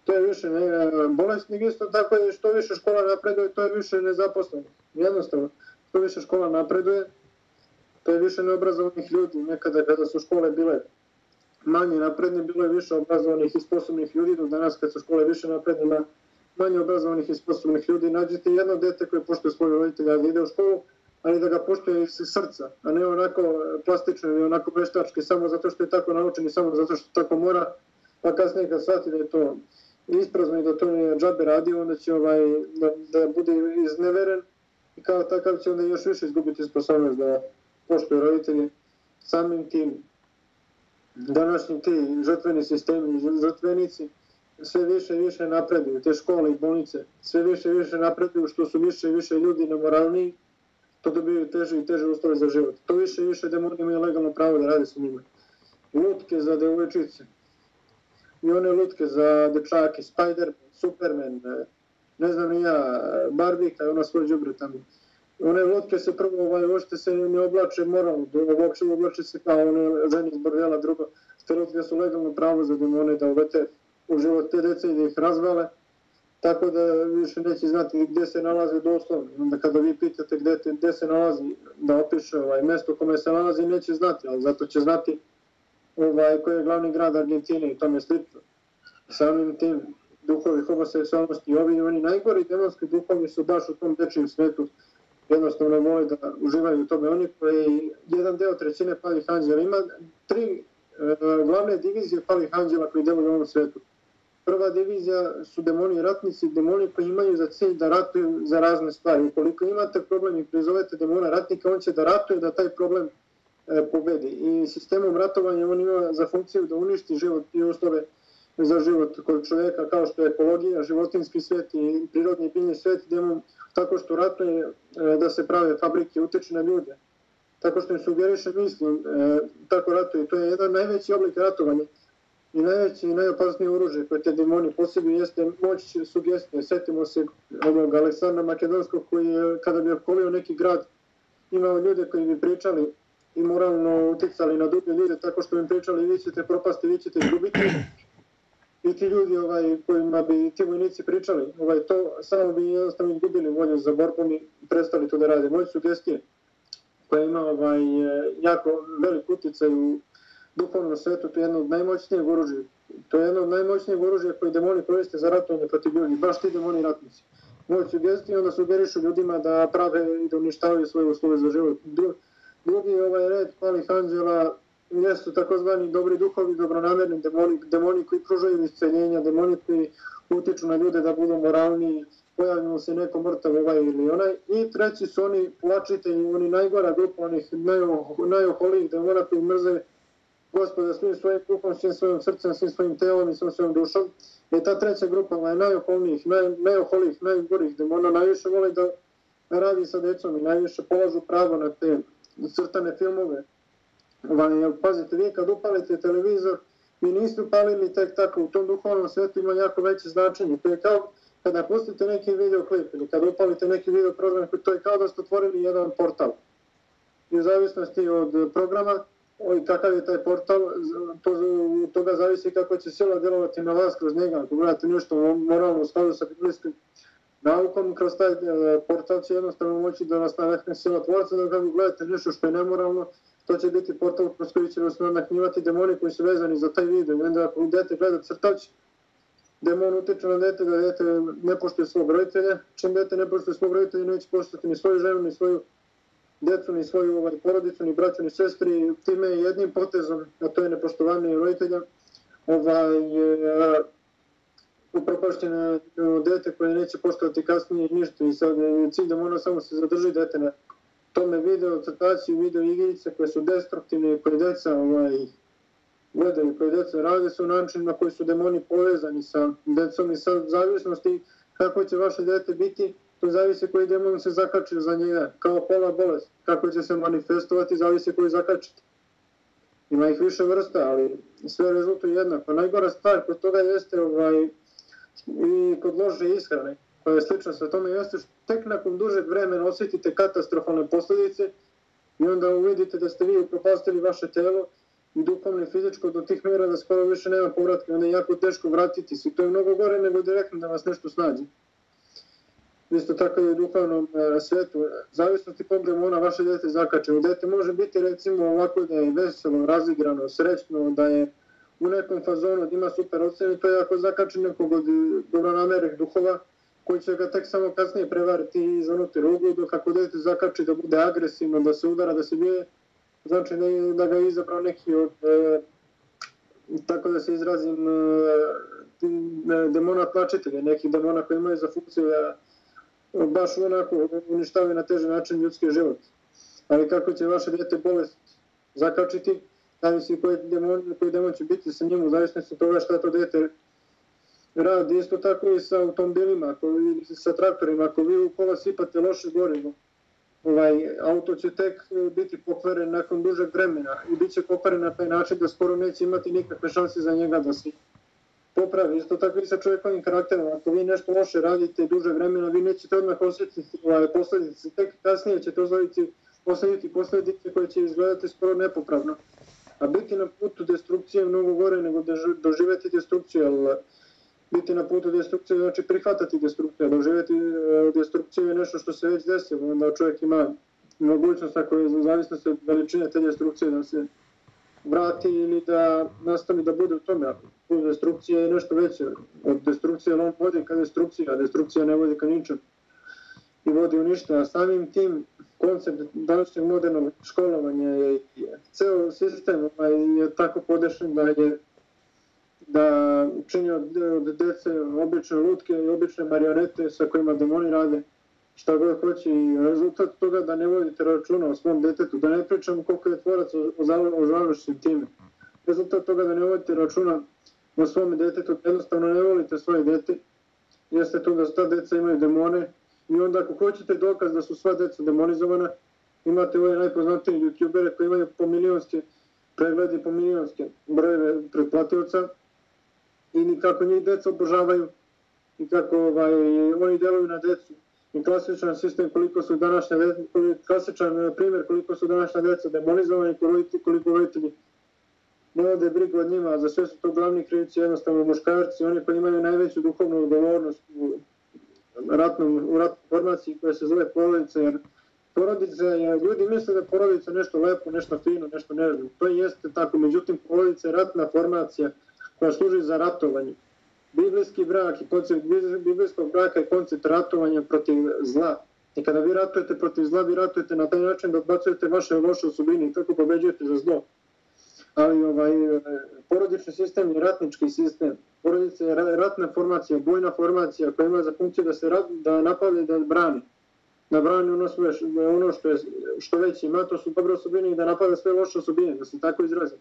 to je više ne, bolesnik isto tako je što više škola napreduje, to je više nezaposlenih. Jednostavno, što više škola napreduje, to je više neobrazovanih ljudi. Nekada kada su škole bile manje napredne, bilo je više obrazovanih i sposobnih ljudi, dok danas kad su škole više napredne, manje obrazovanih i sposobnih ljudi. Nađite jedno dete koje poštuje svoje roditelja da ide u školu, ali da ga poštuje iz srca, a ne onako plastično ili onako veštački, samo zato što je tako naučen i samo zato što tako mora, pa kasnije kad shvati da je to isprazno i da to nije džabe radio, onda će ovaj, da, da bude izneveren i kao takav će onda još više izgubiti sposobnost da poštuju roditelje. Samim tim današnji ti žrtveni sistemi, žrtvenici, sve više i više napreduju, te škole i bolnice, sve više i više napreduju, što su više i više ljudi nemoralniji, to dobiju teže i teže uslove za život. To više i više demoni imaju legalno pravo da rade sa njima. Lutke za devojčice, i one lutke za dečake, Spider, Superman, ne znam ni ja, Barbika i ona svoj džubre tamo. One lutke se prvo, ovaj, uopšte se ne oblače moralno, uopšte oblače se kao one ženi iz bordela, drugo, te lutke su legalno pravo za demone da uvete u život te dece i da ih razvale, tako da više neće znati gdje se nalaze doslovno. Onda kada vi pitate gdje, te, gdje se nalazi, da opiše ovaj, mesto kome se nalazi, neće znati, ali zato će znati ovaj, koji je glavni grad Argentine i tome slično. Samim tim duhovi homoseksualnosti i ovi oni najgori demonski duhovi su baš u tom dečijem svetu jednostavno vole da uživaju u tome. Oni koji, jedan deo trećine palih anđela, ima tri e, glavne divizije palih anđela koji deluju u ovom svetu. Prva divizija su demoni ratnici, demoni koji imaju za cilj da ratuju za razne stvari. Ukoliko imate problem i prizovete demona ratnika, on će da ratuje da taj problem E, pobedi. I sistemom ratovanja on ima za funkciju da uništi život i uslove za život kod čovjeka kao što je ekologija, životinski svet i prirodni biljni svet, gdje mu tako što ratuje e, da se prave fabrike, utiče na ljude. Tako što im sugeriše mislim, e, tako ratuje. To je jedan najveći oblik ratovanja i najveći i najopasniji oružje koje te demoni posebno jeste moć sugestije. Sjetimo se ovog Aleksandra Makedonskog koji je, kada bi okolio neki grad, imao ljude koji bi pričali i moralno uticali na druge ljude tako što im pričali vi ćete propasti, vi ćete izgubiti. I ti ljudi ovaj, kojima bi ti vojnici pričali, ovaj, to samo bi jednostavno izgubili volju za borbom i prestali to da rade. Moje sugestije koja ima ovaj, jako velik uticaj u duhovnom svetu, to je jedno od najmoćnijeg oružja. To je jedno od najmoćnijeg oružja koje demoni koriste za ratovanje protiv ljudi, baš ti demoni ratnici. Moje sugestije onda sugerišu ljudima da prave i da uništavaju svoje uslove za život. Drugi ovaj red palih anđela jesu takozvani dobri duhovi, dobronamerni demoni, demoni koji pružaju isceljenja, demoni koji utiču na ljude da budu moralni, pojavimo se neko mrtav ovaj ili onaj. I treći su oni plačitelji, oni najgora grupa, onih najoholijih demona koji mrze gospoda svim svojim duhom, svim svojim srcem, svim svojim telom i svim svojim dušom. I ta treća grupa je najoholijih, naj, najoholijih, najgorih demona, najviše vole da radi sa decom i najviše polažu pravo na te crtane filmove. Ovaj, pazite, vi kad upalite televizor, vi niste upalili tek tako, u tom duhovnom svetu ima jako veće značenje. To je kao kada pustite neki video klip ili kada upalite neki video program, to je kao da ste otvorili jedan portal. I u zavisnosti od programa, i kakav je taj portal, to, toga zavisi kako će sila djelovati na vas kroz njega. Ako gledate nešto moralno u skladu sa biblijskim naukom, kroz taj e, portal će jednostavno moći da vas navehne sila tvorca, da kako gledate nešto što je nemoralno, to će biti portal kroz koji će vas naknjivati demoni koji su vezani za taj video. I onda ako dete gleda crtač, demon utiče na dete da dete ne poštuje svog roditelja, čim dete ne poštuje svog roditelja, neće poštati ni svoju ženu, ni svoju djecu, ni svoju ovaj, porodicu, ni braću, ni sestri, time jednim potezom, a to je nepoštovanje roditelja, ovaj, e, upropašteno dete koje neće poštovati kasnije ništa. I sad e, cilj da samo se zadrži dete na tome video crtaciju, video igrice koje su destruktivne, koje deca ovaj, gledaju, koje deca rade su način na koji su demoni povezani sa decom i sa zavisnosti kako će vaše dete biti, to zavisi koji demon se zakači za njega, kao pola bolest, kako će se manifestovati, zavisi koji zakačite. Ima ih više vrsta, ali sve rezultuje jednako. Najgora stvar kod toga jeste ovaj, i kod lože ishrane, slična sa tome, jeste što tek nakon dužeg vremena osjetite katastrofalne posljedice i onda uvidite da ste vi upropastili vaše telo i duhovno i fizičko do tih mjera da skoro više nema povratka, onda je jako teško vratiti se. To je mnogo gore nego direktno da vas nešto snađe. Isto tako i u duhovnom e, svetu. Zavisnosti kog demona vaše dete zakače. U dete može biti recimo ovako da je veselo, razigrano, srećno, da je u nekom fazonu da ima super ocenu, to je ako zakače nekog od dobronamernih duhova, koji će ga tek samo kasnije prevariti i zanuti rugu, dok ako dete zakači da bude agresivno, da se udara, da se bije, znači da, da ga je izabrao neki od, e, tako da se izrazim, e, e demona tlačitelja, neki demona koji imaju za funkciju da baš onako uništavaju na teži način ljudski život. Ali kako će vaše dete bolest zakačiti, zavisi koji demon, koji demon će biti sa njim, u zavisnosti od toga šta to dete radi. Isto tako i sa automobilima, ako vi, sa traktorima, ako vi u kola sipate loše gorivo, ovaj, auto će tek e, biti pokvaren nakon dužeg vremena i bit će pokvaren na taj način da skoro neće imati nikakve šanse za njega da se popravi. Isto tako i sa čovjekovim karakterom. Ako vi nešto loše radite duže vremena, vi nećete odmah osjetiti ovaj, posljedice. Tek kasnije ćete osjetiti posljedice, posljedice koje će izgledati skoro nepopravno. A biti na putu destrukcije je mnogo gore nego da doživeti destrukciju. Ali biti na putu destrukcije znači prihvatati destrukciju. doživjeti e, destrukciju je nešto što se već desilo. Onda čovjek ima mogućnost ako je zavisno se veličine te destrukcije da se vrati ili da nastavi da bude u tome. Put destrukcija je nešto veće. Od destrukcije on vodi ka destrukciji, a destrukcija ne vodi ka ničem. I vodi u ništa. A samim tim koncept današnjeg modernog školovanja je, ceo sistem ovaj, je tako podešen da je da čini od, od dece obične lutke i obične marionete sa kojima demoni rade šta god hoće i rezultat toga da ne vodite računa o svom detetu, da ne pričam koliko je tvorac o žalošćim time. Rezultat toga da ne vodite računa o svom detetu, jednostavno ne volite svoje dete, jeste to da sta deca imaju demone i onda ako hoćete dokaz da su sva deca demonizovana, imate ove najpoznatije youtubere koji imaju po milijonske pregledi, po milijonske brojeve pretplativca i kako njih deca obožavaju. I kako ovaj, oni deluju na decu i klasičan sistem koliko su današnje klasičan eh, primjer koliko su današnja deca demonizovani, koliko, koliko roditelji ne vode brigu od njima, za sve su to glavni krivici, jednostavno muškarci, oni koji imaju najveću duhovnu odgovornost u ratnom, u ratnom formaciji koja se zove porodica, jer porodica je, eh, ljudi misle da porodica nešto lepo, nešto fino, nešto nežno, to jeste tako, međutim porodica je ratna formacija koja služi za ratovanje biblijski brak i koncept biblijskog braka je koncept ratovanja protiv zla. I kada vi ratujete protiv zla, vi ratujete na taj način da odbacujete vaše loše osobine i tako pobeđujete za zlo. ali ovaj, e, porodični sistem je ratnički sistem. Porodica je ratna formacija, bojna formacija koja ima za funkciju da se rat, da napade da brani. Da brani ono, sve, ono što, je, što već ima, to su dobre osobine i da napada sve loše osobine, da se tako izrazim.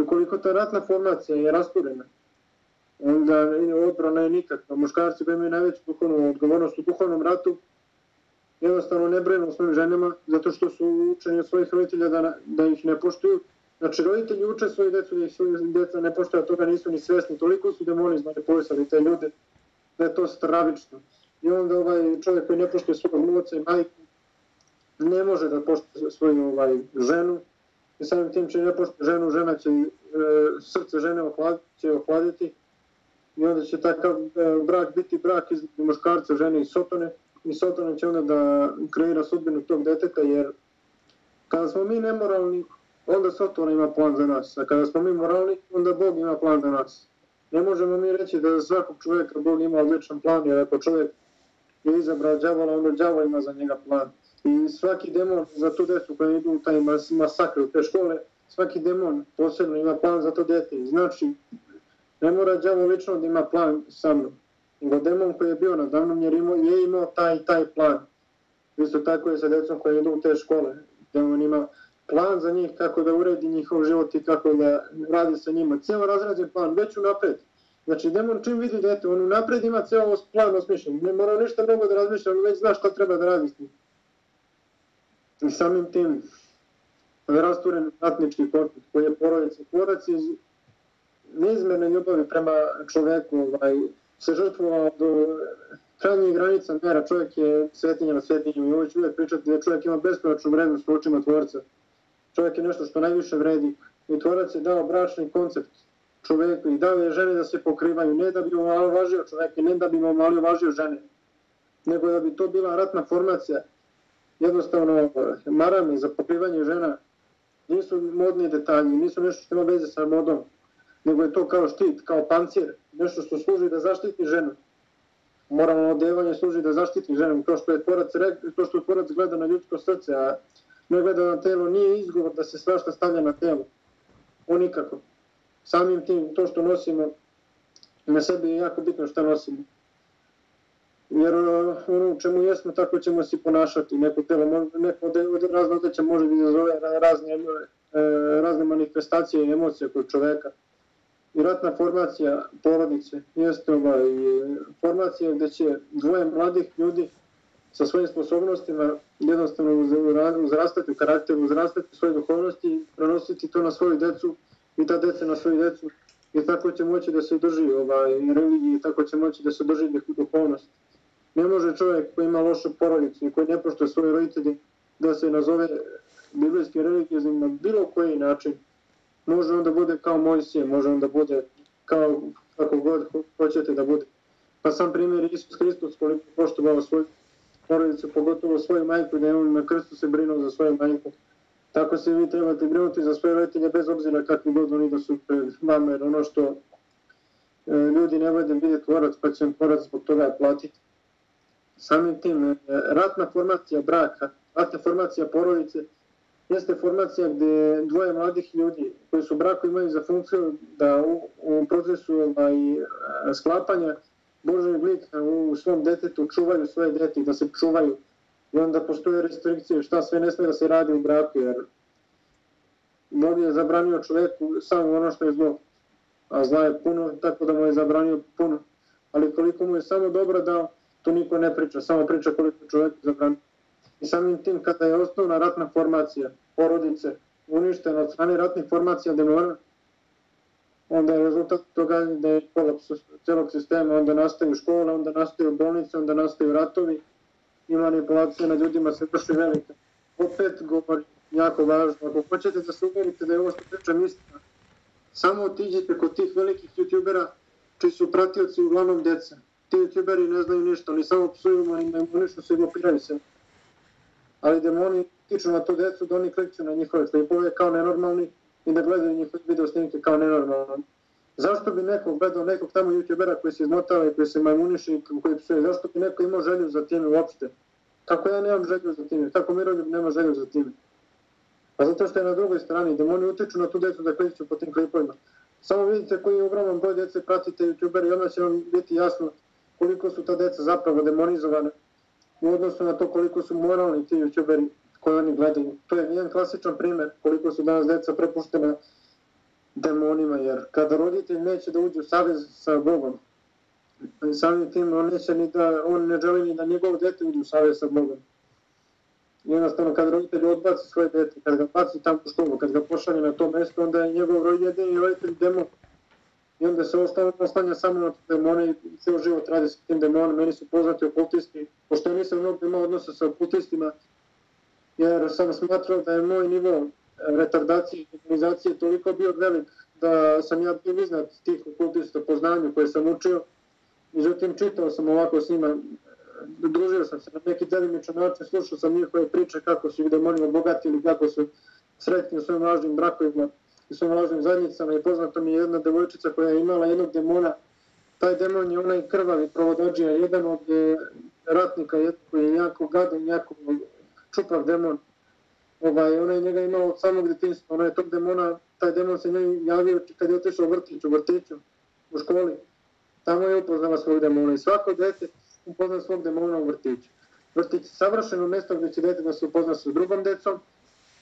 I ukoliko ta ratna formacija je rasturena, onda odbrana je nikakva. Muškarci koji imaju najveću duhovnu odgovornost u duhovnom ratu, jednostavno ne brenu o svojim ženama, zato što su učeni od svojih roditelja da, da ih ne poštuju. Znači, roditelji uče svoje decu da ih svoje deca ne poštuju, a toga nisu ni svesni. Toliko su demoni manipulisali te ljude da je to stravično. I onda ovaj čovjek koji ne poštuje svog muca i majku, ne može da poštuje svoju ovaj, ženu, i samim tim će ne poštuje ženu, žena će, e, srce žene ohladiti, će ohladiti, i onda će takav e, brak biti brak iz muškarca, žene i sotone, i Sotona će onda da kreira sudbinu tog deteta, jer kada smo mi nemoralni, onda Sotona ima plan za nas, a kada smo mi moralni, onda Bog ima plan za nas. Ne možemo mi reći da za svakog čovjeka Bog ima odličan plan, jer ako čovjek je izabrao džavola, onda djavol ima za njega plan. I svaki demon za tu decu koja idu u taj masakr u te škole, svaki demon posebno ima plan za to dete. Znači, ne mora djavo lično da ima plan sa mnom nego demon koji je bio na damnom jer imao, je imao taj taj plan. Isto tako je sa decom koji idu u te škole. Demon ima plan za njih kako da uredi njihov život i kako da radi sa njima. Cijelo razrađen plan, već u napred. Znači, demon čim vidi dete, on u napred ima cijelo plan osmišljen. Ne mora ništa mnogo da razmišlja, on već zna šta treba da radi s njim. I samim tim, rasturen ratnički konflikt koji je porodica. Porodica iz neizmerne ljubavi prema čoveku, ovaj, se žrtvovao do krajnjih granica mera. Čovjek je svetinja na svetinju i uvijek uvijek pričati da čovjek ima beskonačnu vrednost u očima tvorca. Čovjek je nešto što najviše vredi i tvorac je dao bračni koncept čovjeku i dao je žene da se pokrivaju, ne da bi malo važio čovjek ne da bi malo važio žene, nego da bi to bila ratna formacija. Jednostavno, marame za pokrivanje žena nisu modni detalji, nisu nešto što ima veze sa modom, nego je to kao štit, kao pancir, nešto što služi da zaštiti ženu. Moralno odevanje služi da zaštiti ženu, to što je tvorac, to što tvorac gleda na ljudsko srce, a ne gleda na telo, nije izgovor da se svašta stavlja na telo. O nikako. Samim tim, to što nosimo na sebi je jako bitno što nosimo. Jer eh, ono u čemu jesmo, tako ćemo se ponašati. Neko telo, neko od, od razne odeća može da izazove razne, eh, razne manifestacije i emocije kod čoveka i ratna formacija porodice jeste ovaj, formacija gdje će dvoje mladih ljudi sa svojim sposobnostima jednostavno uzrastati u karakteru, uzrastati u svoje duhovnosti, prenositi to na svoju decu i ta deca na svoju decu i tako će moći da se drži ovaj, religiji i tako će moći da se drži duhovnost. Ne može čovjek koji ima lošu porodicu i koji ne poštuje svoje roditelje da se nazove biblijskim religijezim na bilo koji način može onda bude kao Mojsije, može onda bude kao kako god hoćete da bude. Pa sam primjer Isus Hristos koliko poštovao svoju porodicu, pogotovo svoju majku, da je on na krstu se brinuo za svoju majku. Tako se vi trebate brinuti za svoje roditelje bez obzira kakvi god oni da su pred vama, jer ono što e, ljudi ne vode vidjeti tvorac, pa će im tvorac zbog toga platiti. Samim tim, e, ratna formacija braka, ratna formacija porodice, jeste formacija gdje dvoje mladih ljudi koji su braku imaju za funkciju da u, u procesu ovaj, e, sklapanja Božeg lika u svom detetu čuvaju svoje dete da se čuvaju. I onda postoje restrikcije šta sve ne smije da se radi u braku jer Bog je zabranio čovjeku samo ono što je zlo. A zla je puno, tako da mu je zabranio puno. Ali koliko mu je samo dobro da tu niko ne priča, samo priča koliko čovjek zabranio. I samim tim kada je osnovna ratna formacija porodice uništena od strane ratnih formacija Demora, onda je rezultat toga da je kolaps celog sistema, onda nastaju škole, onda nastaju bolnice, onda nastaju ratovi i manipulacije na ljudima se vrši velika. Opet govori jako važno, ako hoćete da se uverite da je ovo što pričam istina, samo otiđite kod tih velikih youtubera čiji su pratioci uglavnom deca. Ti youtuberi ne znaju ništa, oni samo psuju, oni ne ništa se glopiraju se ali demoni tiču na to decu da oni klikću na njihove klipove kao nenormalni i da gledaju njihove video snimke kao nenormalni. Zašto bi neko gledao nekog tamo youtubera koji se izmotava i koji se majmuniši i koji psuje? Zašto bi neko imao želju za time uopšte? Tako ja nemam želju za time? tako Miroljub nema želju za time? Pa zato što je na drugoj strani, demoni utiču na tu decu da klikću po tim klipovima. Samo vidite koji je ogroman broj dece, pratite youtubera i onda će vam biti jasno koliko su ta deca zapravo demonizovane u odnosu na to koliko su moralni ti youtuberi koji oni gledaju. To je jedan klasičan primer koliko su danas deca prepuštena demonima, jer kada roditelj neće da uđe u savez sa Bogom, samim tim on, neće ni da, on ne želi ni da njegov dete uđe u savez sa Bogom. Jednostavno, kad roditelj odbaci svoje dete, kad ga baci tamo u školu, kad ga pošalje na to mesto, onda je njegov jedini roditelj demon. I onda se ostalo samo na demone i ceo život radi sa tim demonom. Meni su poznati okultisti, pošto nisam mnogo imao odnosa sa okultistima, jer sam smatrao da je moj nivo retardacije i organizacije toliko bio velik da sam ja bio iznad tih okultista po znanju koje sam učio. Međutim, čitao sam ovako s njima, družio sam se na neki delimičan način, slušao sam njihove priče kako su ih demoni obogatili, kako su sretni u svojim važnim brakovima i svojim raznim zajednicama i poznata mi je jedna devojčica koja je imala jednog demona. Taj demon je onaj krvavi provodađija, jedan od e, ratnika koji je jako gadan, jako čupav demon. Ovaj, ona je njega imala od samog detinstva, ona je tog demona, taj demon se njoj javio kad je otišao u vrtiću, u vrtiću, u školi. Tamo je upoznala svog demona i svako dete upozna svog demona u vrtiću. Vrtić je savršeno mesto gdje će dete da se upozna sa drugom decom,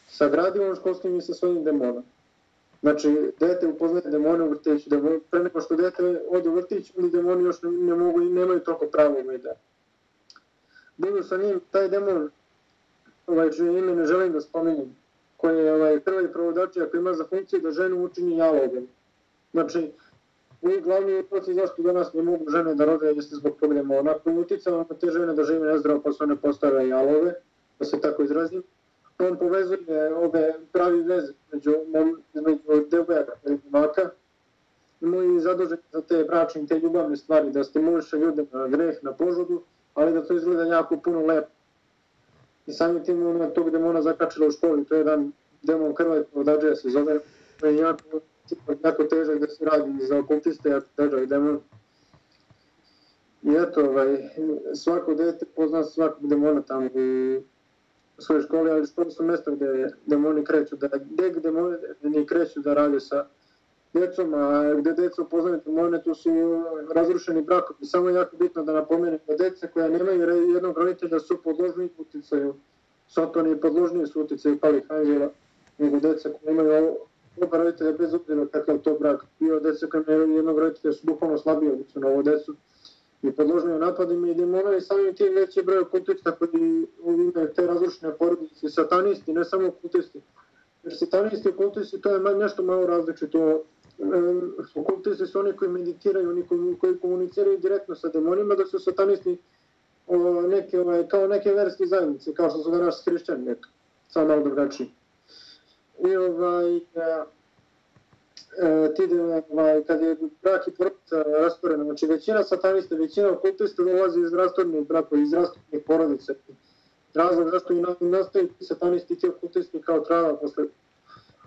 sa gradivom školskim i sa svojim demonom. Znači, dete upoznaje demone u vrtiću, da pre nego što dete ode u vrtić, oni demoni još ne, ne mogu i nemaju toliko pravo da. Budu sa njim, taj demon ovaj, čije ime ne želim da spominjem, koji je ovaj, prvi provodačija koji ima za funkciju da ženu učini jalogom. Znači, u glavni proces zašto danas ne mogu žene da rode jeste zbog problema. Onako uticalo na te žene da žive nezdravo pa su one postave jalove, da se tako izrazim. On povezuje ove pravi veze među, među devojaka i maka. je zadužen za te bračne, te ljubavne stvari, da stimuliše ljude na greh, na požudu, ali da to izgleda jako puno lepo i samim tim ono ona tog demona zakačila u školi, to je jedan demon krvaj podađaja se zove, to je jako, jako težak da se radi za okultiste, jako težak demon. I eto, ovaj, svako dete pozna svakog demona tamo u svojoj školi, ali školi su mesta gdje demoni kreću, da, gdje demoni kreću da rade sa djecom, a gde deca upoznaju demone, tu su razrušeni brakovi. Samo je jako bitno da napomenem da deca koja nemaju jednog roditelja su podložni uticaju Sotoni podložni podložniji su uticaju palih anđela nego deca koja imaju oba roditelja bez obzira kakav to brak. Bio deca koja imaju jednog roditelja su duhovno slabije odnosno na ovo djecu i podložni u napadima i demona i samim tim veći broj kultista koji imaju te razrušene porodice, satanisti, ne samo kultisti. Jer satanisti i kultisti to je nešto malo različito kultisti su oni koji meditiraju, oni koji komuniciraju direktno sa demonima, da su satanisti o, neke, ovaj, kao neke verske zajednice, kao što su danas hrišćani neka, samo malo drugačiji. I ovaj, e, E, ti da, ovaj, kad je brak i porodica rasporena, znači većina satanista, većina okultista dolazi iz rastornih brakova, iz rastornih porodice. Razlog zašto i nastaju satanisti i ti okultisti kao trava posle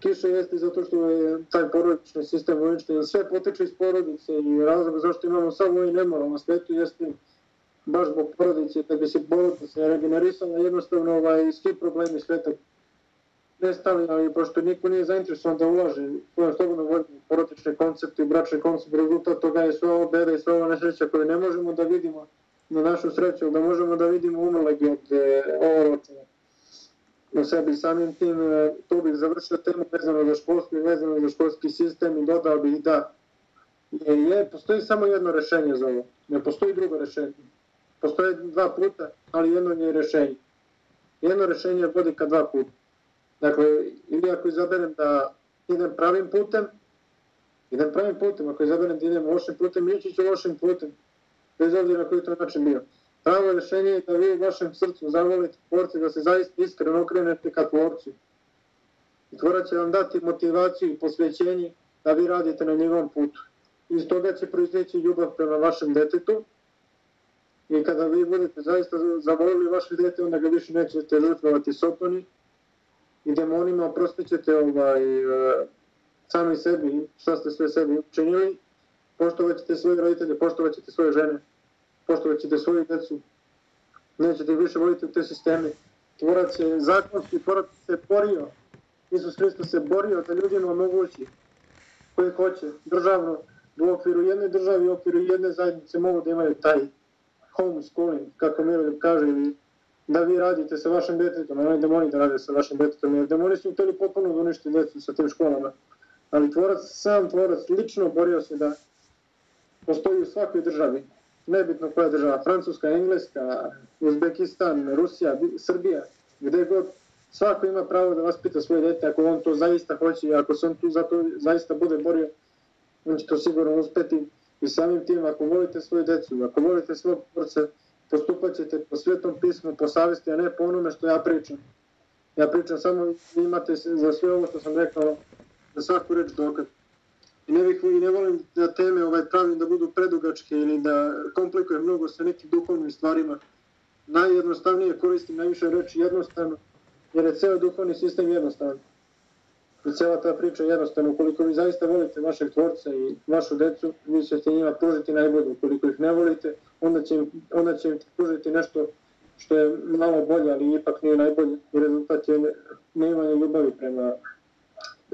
kiše jeste zato što je taj porodični sistem uništen, sve potiče iz porodice i razlog zašto imamo samo ovaj nemoral na svetu jeste baš zbog porodice, da bi se porodice regenerisala, jednostavno ovaj, svi problemi sveta nestali, ali pošto niko nije zainteresovan da ulaže u slobodno voljom porodične koncepte i bračne koncepte, rezultat toga je sve ovo beda i sve ovo nesreća koje ne možemo da vidimo na našu sreću, da možemo da vidimo umrle od e, ovoročenja u sebi. Samim tim, tu to bih završio temu vezano za školski, vezano za školski sistem i dodao bih da je, je, postoji samo jedno rešenje za ovo, ne postoji drugo rešenje. Postoje dva puta, ali jedno nije rešenje. Jedno rešenje vodi ka dva puta. Dakle, ili ako izaberem da idem pravim putem, idem pravim putem, ako izaberem da idem lošim putem, ići ću lošim putem, bez obzira na koji to način bio. Pravo rešenje je da vi u vašem srcu zavolite tvorci, da se zaista iskreno okrenete ka tvorcu. I tvorac će vam dati motivaciju i posvećenje da vi radite na njegovom putu. Iz toga će proizveći ljubav prema vašem detetu i kada vi budete zaista zavolili vaše dete, onda ga više nećete žrtvovati sotoni i demonima oprostit ćete ovaj, e, sami sebi šta ste sve sebi učinili, poštovat ćete svoje roditelje, poštovat ćete svoje žene poštovat ćete svoju decu, nećete više voliti u te sisteme. Tvorac je zakonski, tvorac se borio, Isus Hristos se borio da ljudima omogući koji hoće državno u okviru jedne države i u okviru jedne zajednice mogu da imaju taj homeschooling, kako Miroljub kaže, ili da vi radite sa vašim detetom, a ne demoni da rade sa vašim detetom, jer demoni su htjeli potpuno da uništi decu sa tim školama. Ali tvorac, sam tvorac lično borio se da postoji u svakoj državi, nebitno koja država, Francuska, Engleska, Uzbekistan, Rusija, Srbija, gdje god, svako ima pravo da vaspita svoje dete ako on to zaista hoće i ako se on tu zato zaista bude borio, on će to sigurno uspeti i samim tim ako volite svoju decu, ako volite svog porce, postupat ćete po svetom pismu, po savesti, a ne po onome što ja pričam. Ja pričam samo, vi imate za sve ovo što sam rekao, za svaku reč dokaz. I ne, bih, ne volim da teme ovaj pravim da budu predugačke ili da komplikujem mnogo sa nekim duhovnim stvarima. Najjednostavnije koristim najviše reči jednostavno, jer je ceo duhovni sistem jednostavan cijela ta priča jednostavno, ukoliko vi zaista volite vašeg tvorca i vašu decu, vi ćete njima pružiti najbolje. Ukoliko ih ne volite, onda će, im, onda će im pružiti nešto što je malo bolje, ali ipak nije najbolje. I rezultat je neimanje ljubavi prema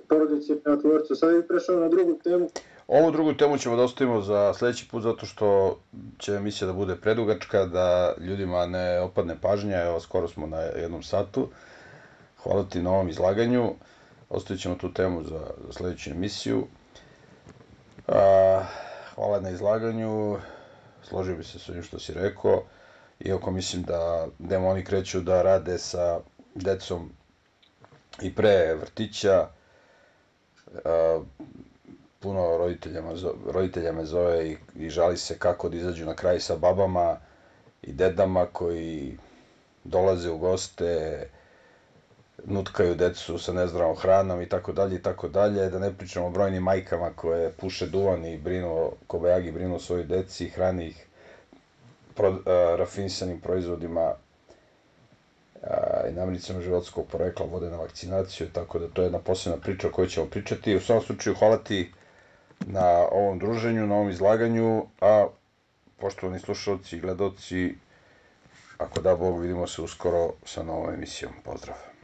porodici i prema tvorcu. Sada bih prešao na drugu temu. Ovu drugu temu ćemo da ostavimo za sljedeći put, zato što će emisija da bude predugačka, da ljudima ne opadne pažnja. Evo, skoro smo na jednom satu. Hvala ti na ovom izlaganju. Ostavit ćemo tu temu za, za sljedeću emisiju. A, hvala na izlaganju. Složio bi se s ovim što si rekao. Iako mislim da demoni kreću da rade sa decom i pre vrtića, a, puno roditelja, roditelja me zove i, i žali se kako da izađu na kraj sa babama i dedama koji dolaze u goste, nutkaju decu sa nezdravom hranom i tako dalje i tako dalje, da ne pričamo o brojnim majkama koje puše duvan i brinu, kobajagi brinu o svojoj deci hrani ih pro, e, uh, rafinisanim proizvodima uh, i namirnicama životskog porekla vode na vakcinaciju, tako da to je jedna posebna priča o kojoj ćemo pričati. U svom slučaju hvala ti na ovom druženju, na ovom izlaganju, a poštovani slušalci i gledoci, ako da Bog, vidimo se uskoro sa novom emisijom. Pozdrav!